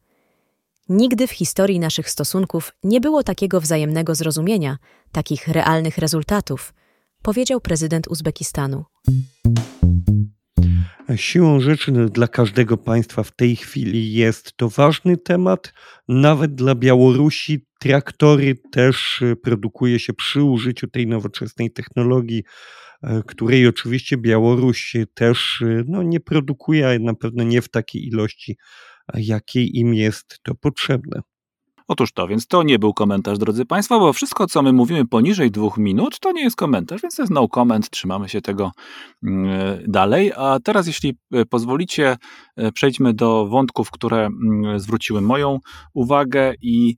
Nigdy w historii naszych stosunków nie było takiego wzajemnego zrozumienia, takich realnych rezultatów, powiedział prezydent Uzbekistanu. Siłą rzeczy dla każdego państwa w tej chwili jest to ważny temat. Nawet dla Białorusi traktory też e, produkuje się przy użyciu tej nowoczesnej technologii, e, której oczywiście Białoruś też e, no, nie produkuje, a na pewno nie w takiej ilości, jakiej im jest to potrzebne. Otóż to, więc to nie był komentarz, drodzy Państwo, bo wszystko, co my mówimy poniżej dwóch minut, to nie jest komentarz, więc to jest no comment, trzymamy się tego mm, dalej. A teraz, jeśli e, pozwolicie, e, przejdźmy do wątków, które mm, zwróciły moją uwagę i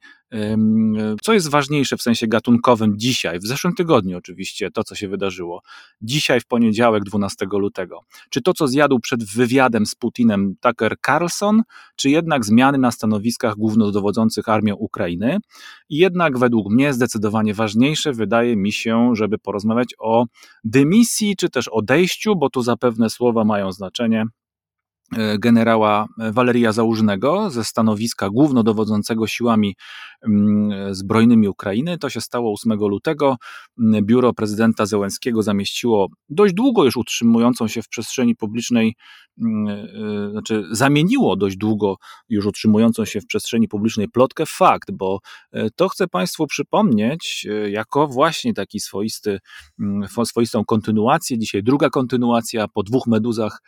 co jest ważniejsze w sensie gatunkowym dzisiaj, w zeszłym tygodniu oczywiście, to co się wydarzyło, dzisiaj w poniedziałek 12 lutego? Czy to, co zjadł przed wywiadem z Putinem Tucker Carlson, czy jednak zmiany na stanowiskach głównodowodzących armią Ukrainy? I jednak według mnie zdecydowanie ważniejsze wydaje mi się, żeby porozmawiać o dymisji, czy też odejściu, bo tu zapewne słowa mają znaczenie generała Waleria Załużnego ze stanowiska głównodowodzącego siłami mm, zbrojnymi Ukrainy. To się stało 8 lutego. Biuro prezydenta Zełenskiego zamieściło dość długo już utrzymującą się w przestrzeni publicznej, mm, e, znaczy zamieniło dość długo już utrzymującą się w przestrzeni publicznej plotkę fakt, bo e, to chcę Państwu przypomnieć jako właśnie taki swoisty, mm, swoistą kontynuację. Dzisiaj druga kontynuacja po dwóch meduzach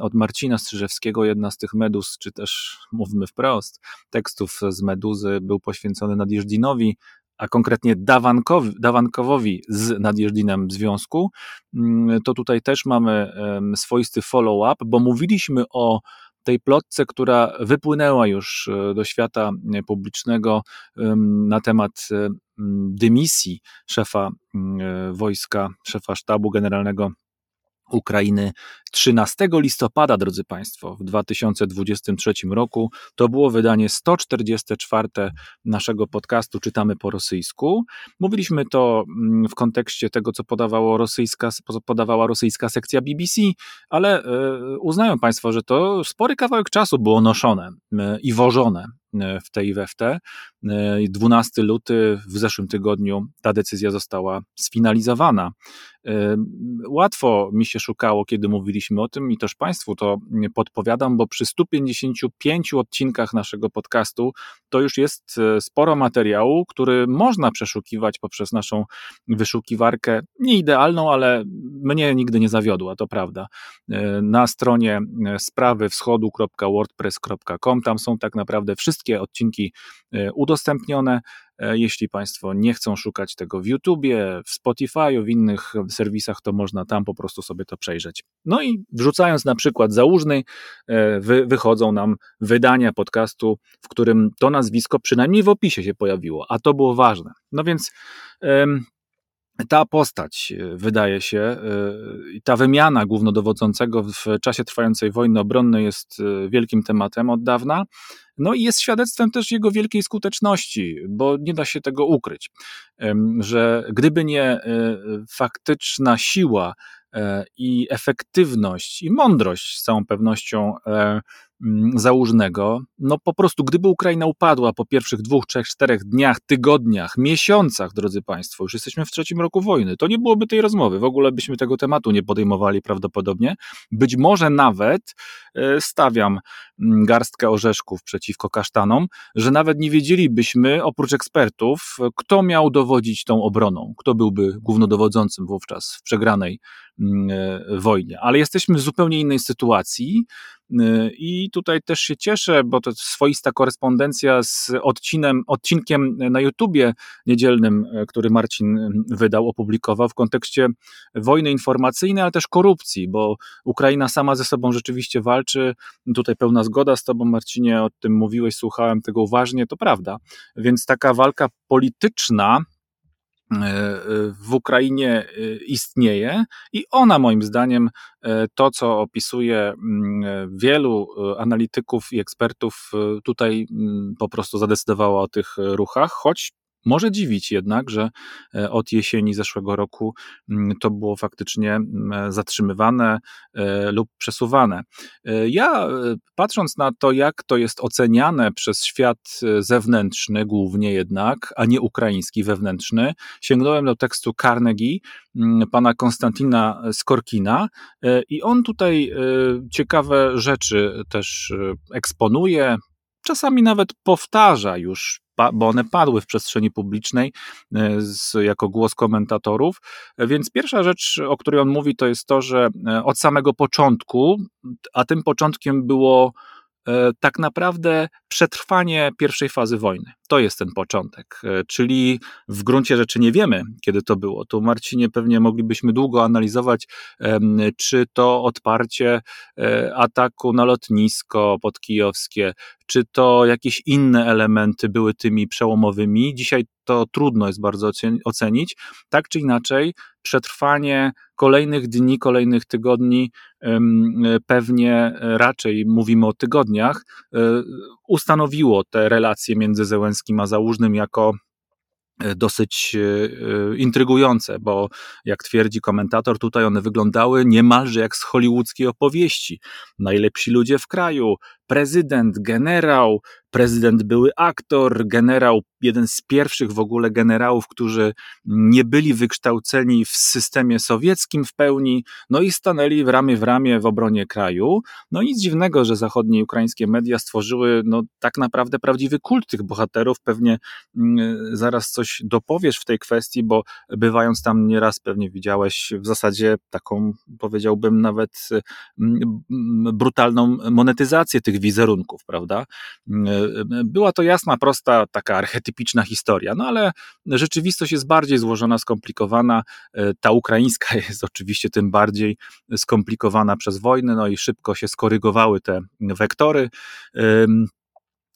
od Marcina Strzyżewskiego, jedna z tych meduz, czy też mówmy wprost, tekstów z meduzy był poświęcony Nadjeżdżinowi, a konkretnie Dawankowi, Dawankowowi z Nadjeżdżinem w związku, mm, to tutaj też mamy swoisty follow-up, bo mówiliśmy o tej plotce, która wypłynęła już e, do świata publicznego na temat e, dymisji szefa e, wojska, szefa sztabu generalnego Ukrainy 13 listopada, drodzy Państwo, w 2023 roku. To było wydanie 144 naszego podcastu Czytamy po rosyjsku. Mówiliśmy to mm, w kontekście tego, co podawało rosyjska, podawała rosyjska sekcja BBC, ale e, uznają Państwo, że to spory kawałek czasu było noszone e, i wożone e, w te i we w te. 12 luty w zeszłym tygodniu ta decyzja została sfinalizowana. Łatwo mi się szukało, kiedy mówiliśmy o tym i też Państwu to podpowiadam, bo przy 155 odcinkach naszego podcastu to już jest e, sporo materiału, który można przeszukiwać poprzez naszą wyszukiwarkę. Nie idealną, ale mnie nigdy nie zawiodła, to prawda. E, na stronie e, sprawywschodu.wordpress.com tam są tak naprawdę wszystkie odcinki udostępnione. E, jeśli Państwo nie chcą szukać tego w YouTubie, w Spotify, w innych serwisach, to można tam po prostu sobie to przejrzeć. No i wrzucając na przykład Załużny, e, wy, wychodzą nam wydania podcastu, w którym to nazwisko przynajmniej w opisie się pojawiło, a to było ważne. No więc ta postać, e, wydaje się, e, ta wymiana głównodowodzącego w czasie trwającej wojny obronnej jest e, wielkim tematem od dawna. No i jest świadectwem też jego wielkiej skuteczności, bo nie da się tego ukryć, że gdyby nie faktyczna siła i efektywność i mądrość z całą pewnością załużnego. No po prostu, gdyby Ukraina upadła po pierwszych dwóch, trzech, czterech dniach, tygodniach, miesiącach, drodzy Państwo, już jesteśmy w trzecim roku wojny, to nie byłoby tej rozmowy. W ogóle byśmy tego tematu nie podejmowali prawdopodobnie. Być może nawet e, stawiam mm, garstkę orzeszków przeciwko kasztanom, że nawet nie wiedzielibyśmy, oprócz ekspertów, kto miał dowodzić tą obroną, kto byłby głównodowodzącym wówczas w przegranej mm, e, wojnie. Ale jesteśmy w zupełnie innej sytuacji. Y, I tutaj też się cieszę, bo to swoista korespondencja z odcinem, odcinkiem na YouTubie niedzielnym, y, który Marcin y, wydał, opublikował w kontekście wojny informacyjnej, ale też korupcji, bo Ukraina sama ze sobą rzeczywiście walczy. Tutaj pełna zgoda z Tobą, Marcinie, o tym mówiłeś, słuchałem tego uważnie, to prawda. Więc taka walka polityczna, w Ukrainie y, istnieje i ona moim zdaniem e, to, co opisuje mm, wielu e, analityków i ekspertów, tutaj mm, po prostu zadecydowała o tych ruchach, choć może dziwić jednak, że e, od jesieni zeszłego roku mm, to było faktycznie mm, zatrzymywane e, lub przesuwane. E, ja patrząc na to, jak to jest oceniane przez świat zewnętrzny, głównie jednak, a nie ukraiński wewnętrzny, sięgnąłem do tekstu Carnegie mm, pana Konstantina Skorkina i on tutaj ciekawe rzeczy też eksponuje, czasami nawet powtarza już bo one padły w przestrzeni publicznej e, z, jako głos komentatorów. Więc pierwsza rzecz, o której on mówi, to jest to, że e, od samego początku, a tym początkiem było tak naprawdę przetrwanie pierwszej fazy wojny. To jest ten początek, czyli w gruncie rzeczy nie wiemy, kiedy to było. Tu, Marcinie, pewnie moglibyśmy długo analizować, czy to odparcie ataku na lotnisko podkijowskie, czy to jakieś inne elementy były tymi przełomowymi. Dzisiaj to trudno jest bardzo ocenić. Tak czy inaczej, przetrwanie kolejnych dni, kolejnych tygodni, pewnie raczej mówimy o tygodniach, e, ustanowiło te relacje między Zełenskim a Załużnym jako E, dosyć e, e, intrygujące, bo jak twierdzi komentator, tutaj one wyglądały niemalże jak z hollywoodzkiej opowieści. Najlepsi ludzie w kraju, prezydent, generał, prezydent były aktor, generał, jeden z pierwszych w ogóle generałów, którzy nie byli wykształceni w systemie sowieckim w pełni, no i stanęli w ramię w ramię w obronie kraju. No nic dziwnego, że zachodnie ukraińskie media stworzyły no, tak naprawdę prawdziwy kult tych bohaterów. Pewnie mm, zaraz coś dopowiesz w tej kwestii, bo bywając tam nieraz pewnie widziałeś w zasadzie taką, powiedziałbym nawet mm, brutalną monetyzację tych wizerunków, prawda? Była to jasna, prosta, taka archetypiczna historia, no ale rzeczywistość jest bardziej złożona, skomplikowana. Ta ukraińska jest oczywiście tym bardziej skomplikowana przez wojnę, no i szybko się skorygowały te wektory.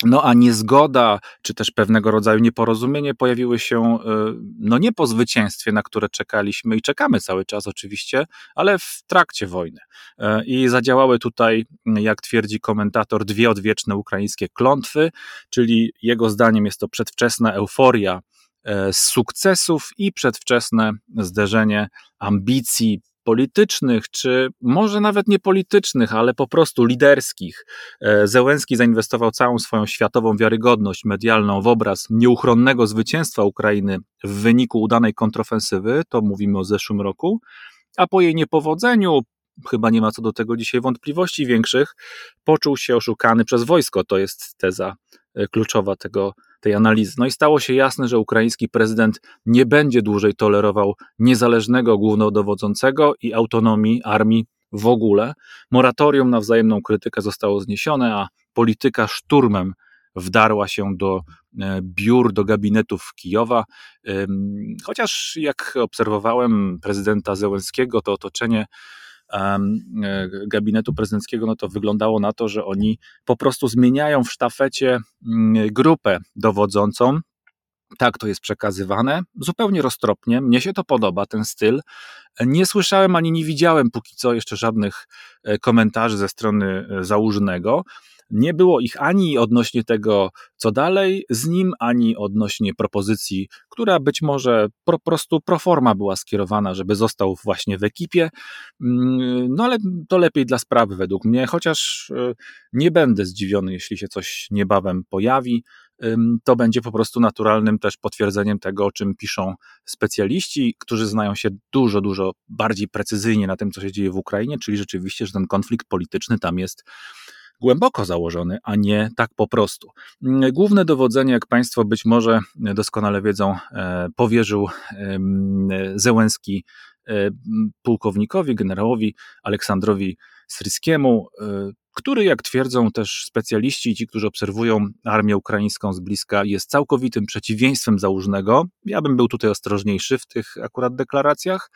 No a niezgoda, czy też pewnego rodzaju nieporozumienie pojawiły się, e, no nie po zwycięstwie, na które czekaliśmy i czekamy cały czas oczywiście, ale w trakcie wojny. E, I zadziałały tutaj, jak twierdzi komentator, dwie odwieczne ukraińskie klątwy, czyli jego zdaniem jest to przedwczesna euforia e, z sukcesów i przedwczesne zderzenie ambicji, politycznych, czy może nawet nie politycznych, ale po prostu liderskich. E, Zełenski zainwestował całą swoją światową wiarygodność medialną w obraz nieuchronnego zwycięstwa Ukrainy w wyniku udanej kontrofensywy, to mówimy o zeszłym roku, a po jej niepowodzeniu, chyba nie ma co do tego dzisiaj wątpliwości większych, poczuł się oszukany przez wojsko. To jest teza e, kluczowa tego tej analizy. No i stało się jasne, że ukraiński prezydent nie będzie dłużej tolerował niezależnego głównodowodzącego i autonomii armii w ogóle. Moratorium na wzajemną krytykę zostało zniesione, a polityka szturmem wdarła się do e, biur, do gabinetów Kijowa. Chociaż jak obserwowałem prezydenta Zełenskiego, to otoczenie gabinetu prezydenckiego, no to wyglądało na to, że oni po prostu zmieniają w sztafecie mm, grupę dowodzącą. Tak to jest przekazywane, zupełnie roztropnie. Mnie się to podoba, ten styl. Nie słyszałem ani nie widziałem póki co jeszcze żadnych e, komentarzy ze strony e, założonego. Nie było ich ani odnośnie tego, co dalej z nim, ani odnośnie propozycji, która być może po prostu proforma była skierowana, żeby został właśnie w ekipie. Mm, no ale to lepiej dla sprawy według mnie, chociaż e, nie będę zdziwiony, jeśli się coś niebawem pojawi to będzie po prostu naturalnym też potwierdzeniem tego, o czym piszą specjaliści, którzy znają się dużo, dużo bardziej precyzyjnie na tym, co się dzieje w Ukrainie, czyli rzeczywiście, że ten konflikt polityczny tam jest głęboko założony, a nie tak po prostu. Główne dowodzenie, jak Państwo być może doskonale wiedzą, e, powierzył Zełenski e, pułkownikowi, generałowi Aleksandrowi Sryskiemu, e, który, jak twierdzą też specjaliści, ci, którzy obserwują armię ukraińską z bliska, jest całkowitym przeciwieństwem założnego. Ja bym był tutaj ostrożniejszy w tych akurat deklaracjach.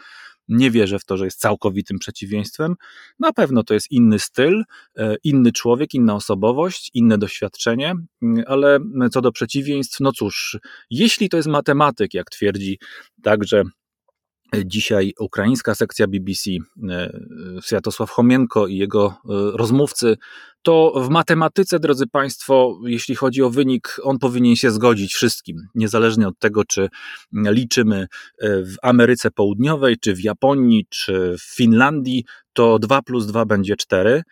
Nie wierzę w to, że jest całkowitym przeciwieństwem. Na pewno to jest inny styl, e, inny człowiek, inna osobowość, inne doświadczenie, ale co do przeciwieństw, no cóż, jeśli to jest matematyk, jak twierdzi także Dzisiaj ukraińska sekcja BBC, e, Światosław Chomienko i jego e, rozmówcy, to w matematyce, drodzy Państwo, jeśli chodzi o wynik, on powinien się zgodzić wszystkim, niezależnie od tego, czy liczymy e, w Ameryce Południowej, czy w Japonii, czy w Finlandii, to 2 plus 2 będzie 4.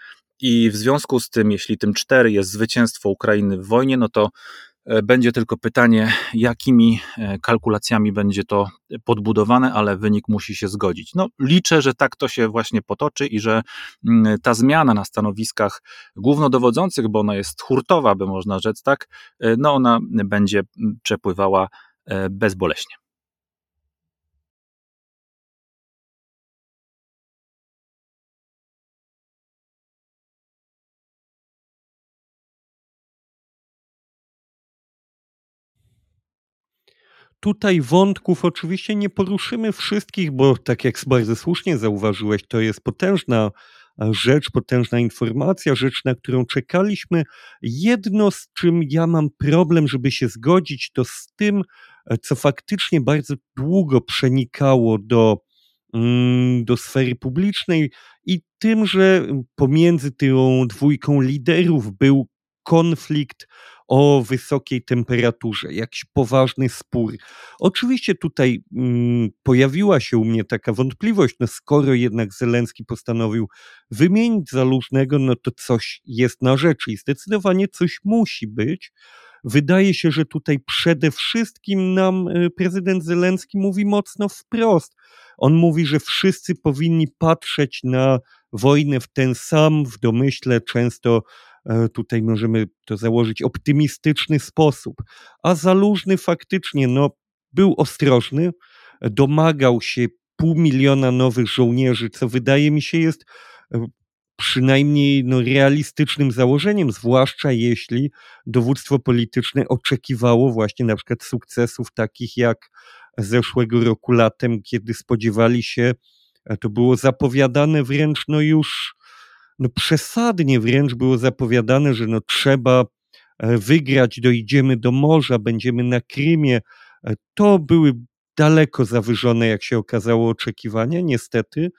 I w związku z tym, jeśli tym 4 jest zwycięstwo Ukrainy w wojnie, no to E, będzie tylko pytanie, jakimi e, kalkulacjami będzie to podbudowane, ale wynik musi się zgodzić. No, liczę, że tak to się właśnie potoczy i że mm, ta zmiana na stanowiskach głównodowodzących, bo ona jest hurtowa, by można rzec tak, e, no ona będzie przepływała bezboleśnie. Tutaj wątków oczywiście nie poruszymy wszystkich, bo tak jak bardzo słusznie zauważyłeś, to jest potężna rzecz, potężna informacja, rzecz, na którą czekaliśmy. Jedno, z czym ja mam problem, żeby się zgodzić, to z tym, co faktycznie bardzo długo przenikało do, mm, do sfery publicznej i tym, że pomiędzy tą dwójką liderów był konflikt o wysokiej temperaturze, jakiś poważny spór. Oczywiście tutaj mm, pojawiła się u mnie taka wątpliwość, no skoro jednak Zelenski postanowił wymienić Zalużnego, no to coś jest na rzeczy i zdecydowanie coś musi być. Wydaje się, że tutaj przede wszystkim nam y, prezydent Zelenski mówi mocno wprost. On mówi, że wszyscy powinni patrzeć na wojnę w ten sam, w domyśle często tutaj możemy to założyć, optymistyczny sposób. A Zalużny faktycznie no, był ostrożny, domagał się pół miliona nowych żołnierzy, co wydaje mi się jest e, przynajmniej no, realistycznym założeniem, zwłaszcza jeśli dowództwo polityczne oczekiwało właśnie na przykład sukcesów takich jak zeszłego roku latem, kiedy spodziewali się, to było zapowiadane wręcz no już no przesadnie wręcz było zapowiadane, że no trzeba e, wygrać, dojdziemy do morza, będziemy na Krymie. E, to były daleko zawyżone, jak się okazało, oczekiwania. Niestety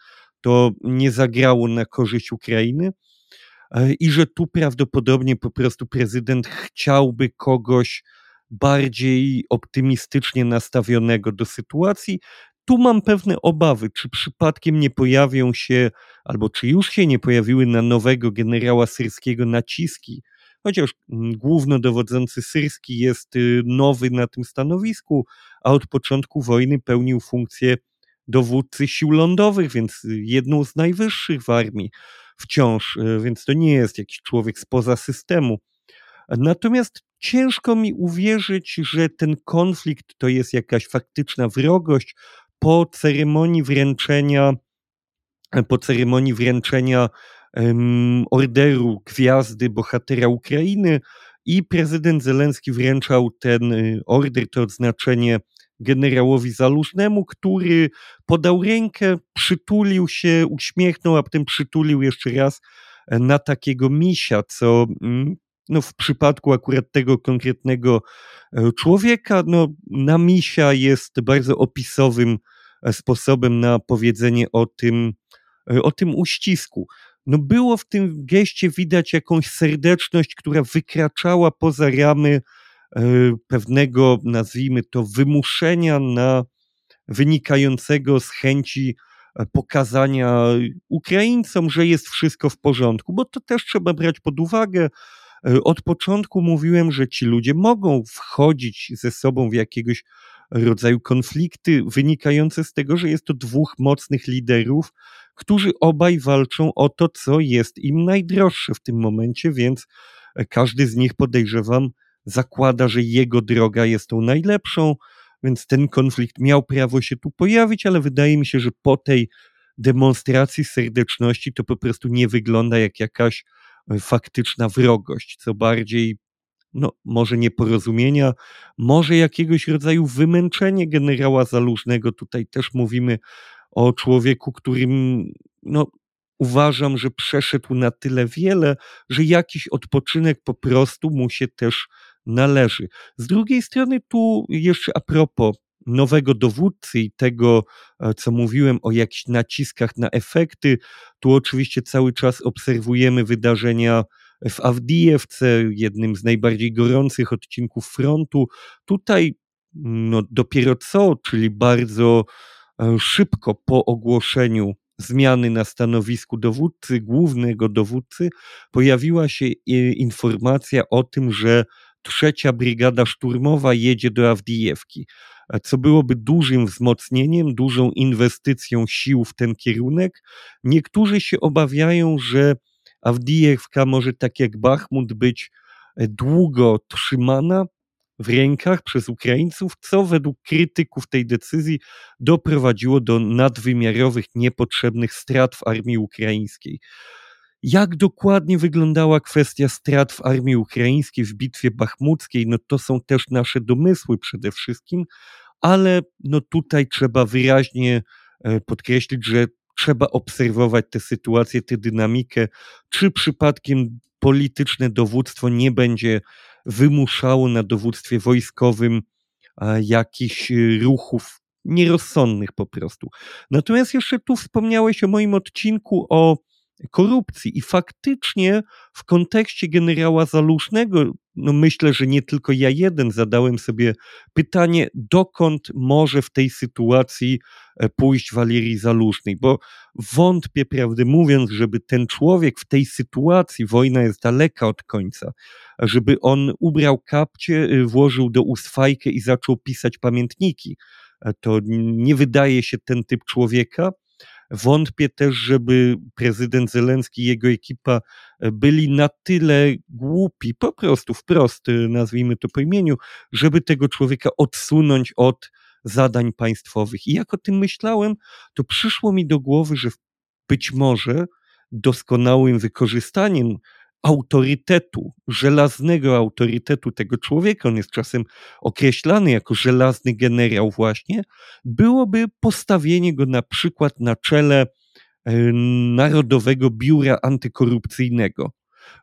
to nie zagrało na korzyść Ukrainy e, i że tu prawdopodobnie po prostu prezydent chciałby kogoś bardziej optymistycznie nastawionego do sytuacji, tu mam pewne obawy, czy przypadkiem nie pojawią się, albo czy już się nie pojawiły na nowego generała syrskiego naciski, chociaż mm, głównodowodzący syrski jest y, nowy na tym stanowisku, a od początku wojny pełnił funkcję dowódcy sił lądowych, więc jedną z najwyższych w armii wciąż, y, więc to nie jest jakiś człowiek spoza systemu. Natomiast ciężko mi uwierzyć, że ten konflikt to jest jakaś faktyczna wrogość, po ceremonii wręczenia, po ceremonii wręczenia um, orderu Gwiazdy Bohatera Ukrainy i prezydent Zelenski wręczał ten y, order, to odznaczenie generałowi Zalużnemu, który podał rękę, przytulił się, uśmiechnął, a potem przytulił jeszcze raz e, na takiego misia, co mm, no w przypadku akurat tego konkretnego e, człowieka, no na misia jest bardzo opisowym e, sposobem na powiedzenie o tym, e, o tym uścisku. no było w tym geście widać jakąś serdeczność, która wykraczała poza ramy pewnego, nazwijmy to, wymuszenia na wynikającego z chęci pokazania Ukraińcom, że jest wszystko w porządku, bo to też trzeba brać pod uwagę. E, od początku mówiłem, że ci ludzie mogą wchodzić ze sobą w jakiegoś rodzaju konflikty wynikające z tego, że jest to dwóch mocnych liderów, którzy obaj walczą o to, co jest im najdroższe w tym momencie, więc e, każdy z nich podejrzewam zakłada, że jego droga jest tą najlepszą, więc ten konflikt miał prawo się tu pojawić, ale wydaje mi się, że po tej demonstracji serdeczności to po prostu nie wygląda jak jakaś faktyczna wrogość, co bardziej no, może nieporozumienia, może jakiegoś rodzaju wymęczenie generała Zalużnego. Tutaj też mówimy o człowieku, którym no, uważam, że przeszedł na tyle wiele, że jakiś odpoczynek po prostu mu się też należy. Z drugiej strony, tu jeszcze a propos nowego dowódcy i tego, e, co mówiłem o jakichś naciskach na efekty, tu oczywiście cały czas obserwujemy wydarzenia w Awdijewce, jednym z najbardziej gorących odcinków frontu. Tutaj no, dopiero co, czyli bardzo e, szybko po ogłoszeniu zmiany na stanowisku dowódcy, głównego dowódcy, pojawiła się informacja o tym, że trzecia brygada szturmowa jedzie do Awdijewki, co byłoby dużym wzmocnieniem, dużą inwestycją sił w ten kierunek. Niektórzy się obawiają, że Awdijewka może tak jak Bachmut być e, długo trzymana w rękach przez Ukraińców, co według krytyków tej decyzji doprowadziło do nadwymiarowych, niepotrzebnych strat w armii ukraińskiej. Jak dokładnie wyglądała kwestia strat w armii ukraińskiej w bitwie bachmuckiej, no to są też nasze domysły przede wszystkim, ale no tutaj trzeba wyraźnie e, podkreślić, że trzeba obserwować tę sytuację, tę dynamikę, czy przypadkiem polityczne dowództwo nie będzie wymuszało na dowództwie wojskowym jakichś y, ruchów nierozsądnych po prostu. Natomiast jeszcze tu wspomniałeś o moim odcinku o korupcji. I faktycznie w kontekście generała Zalusznego, no myślę, że nie tylko ja jeden zadałem sobie pytanie, dokąd może w tej sytuacji e, pójść Walerii Zalusznej, bo wątpię, prawdę mówiąc, żeby ten człowiek w tej sytuacji, wojna jest daleka od końca, żeby on ubrał kapcie, y, włożył do ust fajkę i zaczął pisać pamiętniki. E, to nie wydaje się ten typ człowieka, Wątpię też, żeby prezydent Zelenski i jego ekipa e, byli na tyle głupi, po prostu wprost, e, nazwijmy to po imieniu, żeby tego człowieka odsunąć od zadań państwowych. I jak o tym myślałem, to przyszło mi do głowy, że być może doskonałym wykorzystaniem autorytetu, żelaznego autorytetu tego człowieka, on jest czasem określany jako żelazny generał właśnie, byłoby postawienie go na przykład na czele e, Narodowego Biura Antykorupcyjnego.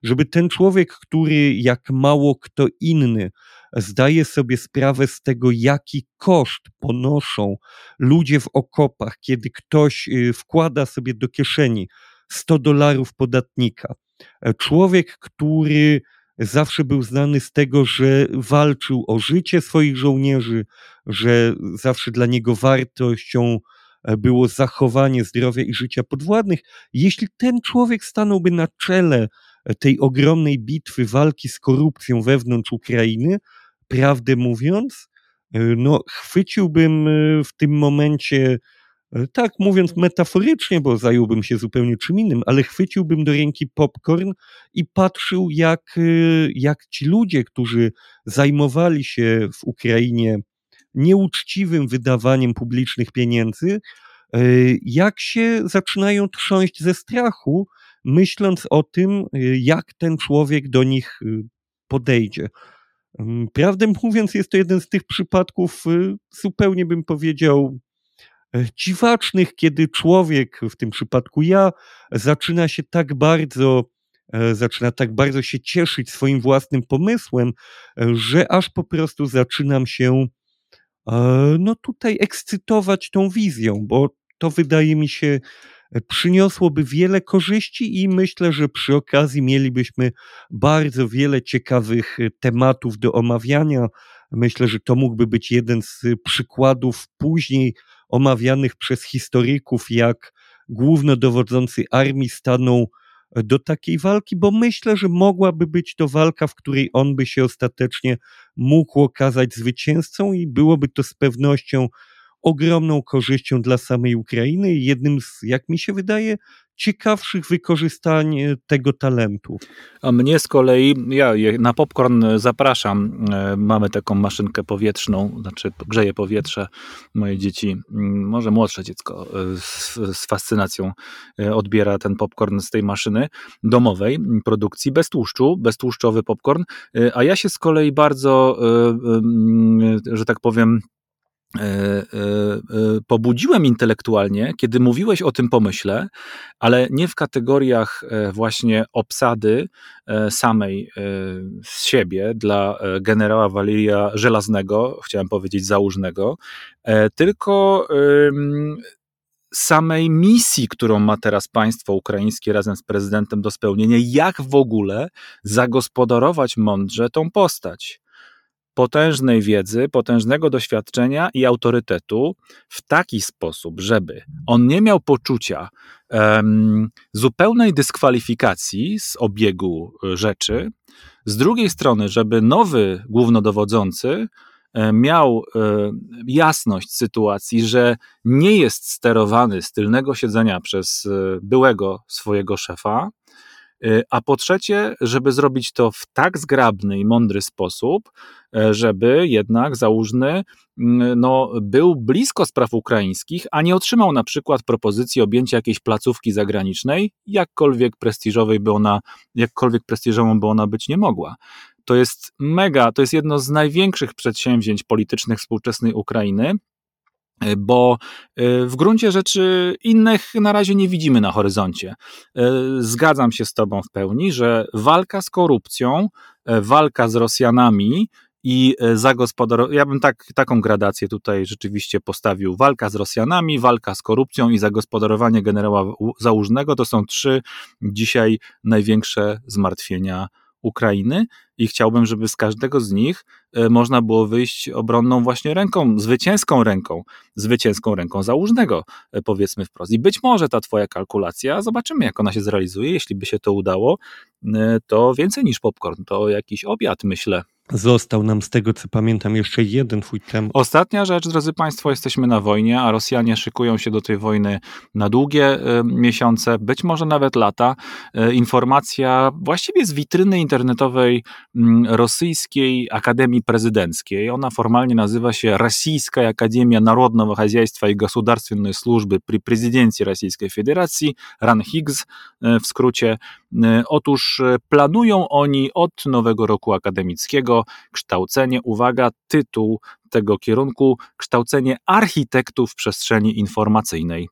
Żeby ten człowiek, który jak mało kto inny zdaje sobie sprawę z tego, jaki koszt ponoszą ludzie w okopach, kiedy ktoś e, wkłada sobie do kieszeni 100 dolarów podatnika, człowiek, który zawsze był znany z tego, że walczył o życie swoich żołnierzy, że zawsze dla niego wartością e, było zachowanie zdrowia i życia podwładnych. Jeśli ten człowiek stanąłby na czele e, tej ogromnej bitwy walki z korupcją wewnątrz Ukrainy, prawdę mówiąc, no, chwyciłbym w tym momencie E, tak, mówiąc metaforycznie, bo zająłbym się zupełnie czym innym, ale chwyciłbym do ręki popcorn i patrzył, jak, e, jak ci ludzie, którzy zajmowali się w Ukrainie nieuczciwym wydawaniem publicznych pieniędzy, e, jak się zaczynają trząść ze strachu, myśląc o tym, jak ten człowiek do nich podejdzie. Mm, prawdę mówiąc, jest to jeden z tych przypadków, zupełnie bym powiedział, dziwacznych, kiedy człowiek, w tym przypadku ja, zaczyna się tak bardzo, e, zaczyna tak bardzo się cieszyć swoim własnym pomysłem, e, że aż po prostu zaczynam się no tutaj ekscytować tą wizją, bo to wydaje mi się przyniosłoby wiele korzyści i myślę, że przy okazji mielibyśmy bardzo wiele ciekawych tematów do omawiania. Myślę, że to mógłby być jeden z przykładów później omawianych przez historyków, jak głównodowodzący armii stanął do takiej walki, bo myślę, że mogłaby być to walka, w której on by się ostatecznie mógł okazać zwycięzcą i byłoby to z pewnością ogromną korzyścią dla samej Ukrainy i jednym z, jak mi się wydaje, ciekawszych wykorzystań e, tego talentu. A mnie z kolei, ja na popcorn zapraszam. E, mamy taką maszynkę powietrzną, znaczy grzeje powietrze. Moje dzieci, może młodsze dziecko, e, z, z fascynacją odbiera ten popcorn z tej maszyny domowej produkcji, bez tłuszczu, beztłuszczowy popcorn. A ja się z kolei bardzo, że tak powiem, E, e, e, pobudziłem intelektualnie, kiedy mówiłeś o tym pomyśle, ale nie w kategoriach właśnie obsady samej z siebie dla generała Waliria Żelaznego, chciałem powiedzieć załużnego, tylko samej misji, którą ma teraz państwo ukraińskie razem z prezydentem do spełnienia, jak w ogóle zagospodarować mądrze tą postać potężnej wiedzy, potężnego doświadczenia i autorytetu w taki sposób, żeby on nie miał poczucia um, zupełnej dyskwalifikacji z obiegu e, rzeczy, z drugiej strony, żeby nowy głównodowodzący e, miał e, jasność sytuacji, że nie jest sterowany z tylnego siedzenia przez byłego swojego szefa, Y, a po trzecie, żeby zrobić to w tak zgrabny i mądry sposób, e, żeby jednak załóżny mm, no, był blisko spraw ukraińskich, a nie otrzymał na przykład propozycji objęcia jakiejś placówki zagranicznej, jakkolwiek prestiżowej by ona, jakkolwiek prestiżową by ona być nie mogła. To jest mega, to jest jedno z największych przedsięwzięć politycznych współczesnej Ukrainy, bo e, w gruncie rzeczy innych na razie nie widzimy na horyzoncie. E, zgadzam się z Tobą w pełni, że walka z korupcją, walka z Rosjanami i zagospodarowanie, ja bym tak, taką gradację tutaj rzeczywiście postawił. Walka z Rosjanami, walka z korupcją i zagospodarowanie generała Załużnego to są trzy dzisiaj największe zmartwienia Ukrainy i chciałbym, żeby z każdego z nich e, można było wyjść obronną właśnie ręką, zwycięską ręką, zwycięską ręką załużnego, e, powiedzmy wprost. I być może ta twoja kalkulacja, zobaczymy jak ona się zrealizuje, jeśli by się to udało, e, to więcej niż popcorn, to jakiś obiad, myślę, Został nam z tego, co pamiętam, jeszcze jeden twój temat. Ostatnia rzecz, drodzy Państwo, jesteśmy na wojnie, a Rosjanie szykują się do tej wojny na długie y, miesiące, być może nawet lata. Y, informacja właściwie z witryny internetowej y, Rosyjskiej Akademii Prezydenckiej. Ona formalnie nazywa się Rosyjska Akademia Narodowego Хозяйства i Государственной Służby przy prezydencji Rosyjskiej Federacji, RANHIGS w skrócie. Otóż planują oni od nowego roku akademickiego kształcenie, uwaga, tytuł tego kierunku, kształcenie architektów przestrzeni informacyjnej.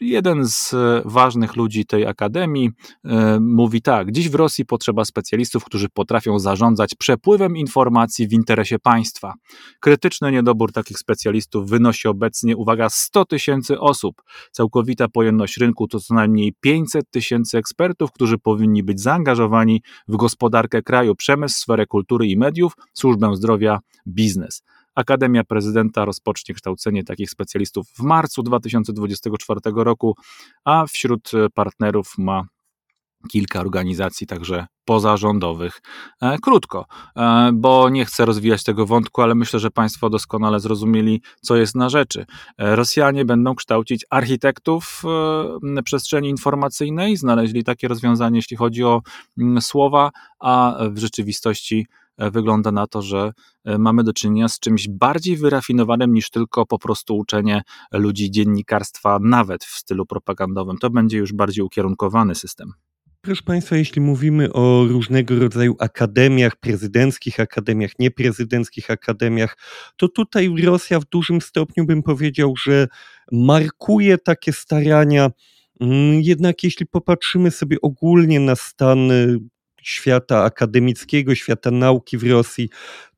Jeden z e, ważnych ludzi tej akademii e, mówi tak: Dziś w Rosji potrzeba specjalistów, którzy potrafią zarządzać przepływem informacji w interesie państwa. Krytyczny niedobór takich specjalistów wynosi obecnie, uwaga, 100 tysięcy osób. Całkowita pojemność rynku to co najmniej 500 tysięcy ekspertów, którzy powinni być zaangażowani w gospodarkę kraju, przemysł, sferę kultury i mediów, służbę zdrowia, biznes. Akademia Prezydenta rozpocznie kształcenie takich specjalistów w marcu 2024 roku, a wśród partnerów ma kilka organizacji, także pozarządowych. E, krótko, e, bo nie chcę rozwijać tego wątku, ale myślę, że Państwo doskonale zrozumieli, co jest na rzeczy. E, Rosjanie będą kształcić architektów przestrzeni informacyjnej, znaleźli takie rozwiązanie, jeśli chodzi o mm, słowa, a w rzeczywistości E, wygląda na to, że e, mamy do czynienia z czymś bardziej wyrafinowanym niż tylko po prostu uczenie ludzi dziennikarstwa, nawet w stylu propagandowym. To będzie już bardziej ukierunkowany system. Proszę Państwa, jeśli mówimy o różnego rodzaju akademiach, prezydenckich akademiach, nieprezydenckich akademiach, to tutaj Rosja w dużym stopniu bym powiedział, że markuje takie starania. Mm, jednak jeśli popatrzymy sobie ogólnie na stan świata akademickiego, świata nauki w Rosji,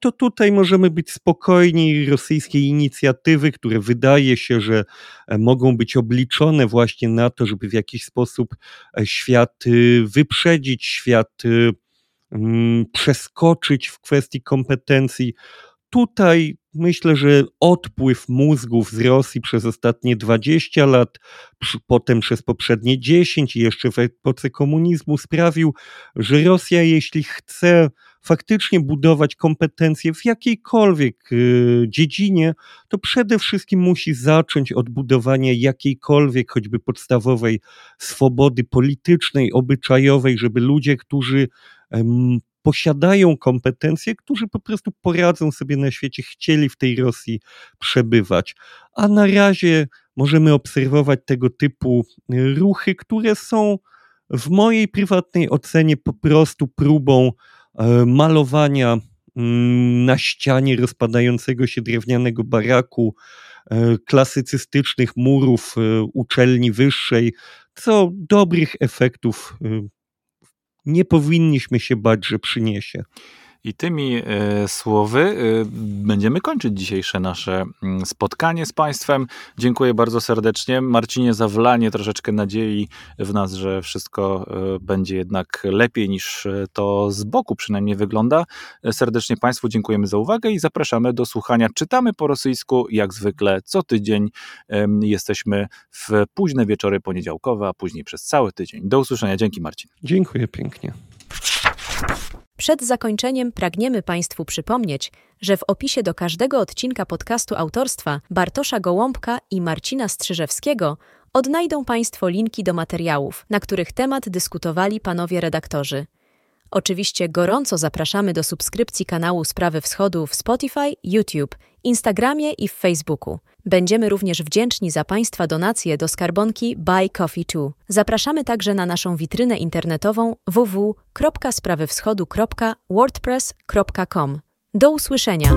to tutaj możemy być spokojni. Rosyjskie inicjatywy, które wydaje się, że e, mogą być obliczone właśnie na to, żeby w jakiś sposób e, świat y, wyprzedzić, świat y, mm, przeskoczyć w kwestii kompetencji, tutaj myślę, że odpływ mózgów z Rosji przez ostatnie 20 lat, potem przez poprzednie 10 i jeszcze w epoce komunizmu sprawił, że Rosja, jeśli chce faktycznie budować kompetencje w jakiejkolwiek y, dziedzinie, to przede wszystkim musi zacząć od budowania jakiejkolwiek, choćby podstawowej swobody politycznej, obyczajowej, żeby ludzie, którzy posiadają kompetencje, którzy po prostu poradzą sobie na świecie, chcieli w tej Rosji przebywać. A na razie możemy obserwować tego typu ruchy, które są w mojej prywatnej ocenie po prostu próbą e, malowania mm, na ścianie rozpadającego się drewnianego baraku, e, klasycystycznych murów uczelni wyższej, co dobrych efektów nie powinniśmy się bać, że przyniesie. I tymi e, słowy e, będziemy kończyć dzisiejsze nasze mm, spotkanie z Państwem. Dziękuję bardzo serdecznie. Marcinie, za wlanie troszeczkę nadziei w nas, że wszystko e, będzie jednak lepiej niż to z boku przynajmniej wygląda. Serdecznie Państwu dziękujemy za uwagę i zapraszamy do słuchania. Czytamy po rosyjsku, jak zwykle co tydzień. Jesteśmy w późne wieczory poniedziałkowe, a później przez cały tydzień. Do usłyszenia. Dzięki Marcin. Dziękuję pięknie. Przed zakończeniem pragniemy Państwu przypomnieć, że w opisie do każdego odcinka podcastu autorstwa Bartosza Gołąbka i Marcina Strzyżewskiego odnajdą Państwo linki do materiałów, na których temat dyskutowali panowie redaktorzy. Oczywiście gorąco zapraszamy do subskrypcji kanału Sprawy Wschodu w Spotify, YouTube, Instagramie i w Facebooku. Będziemy również wdzięczni za Państwa donacje do skarbonki Buy Coffee 2. Zapraszamy także na naszą witrynę internetową www.sprawywschodu.wordpress.com. Do usłyszenia!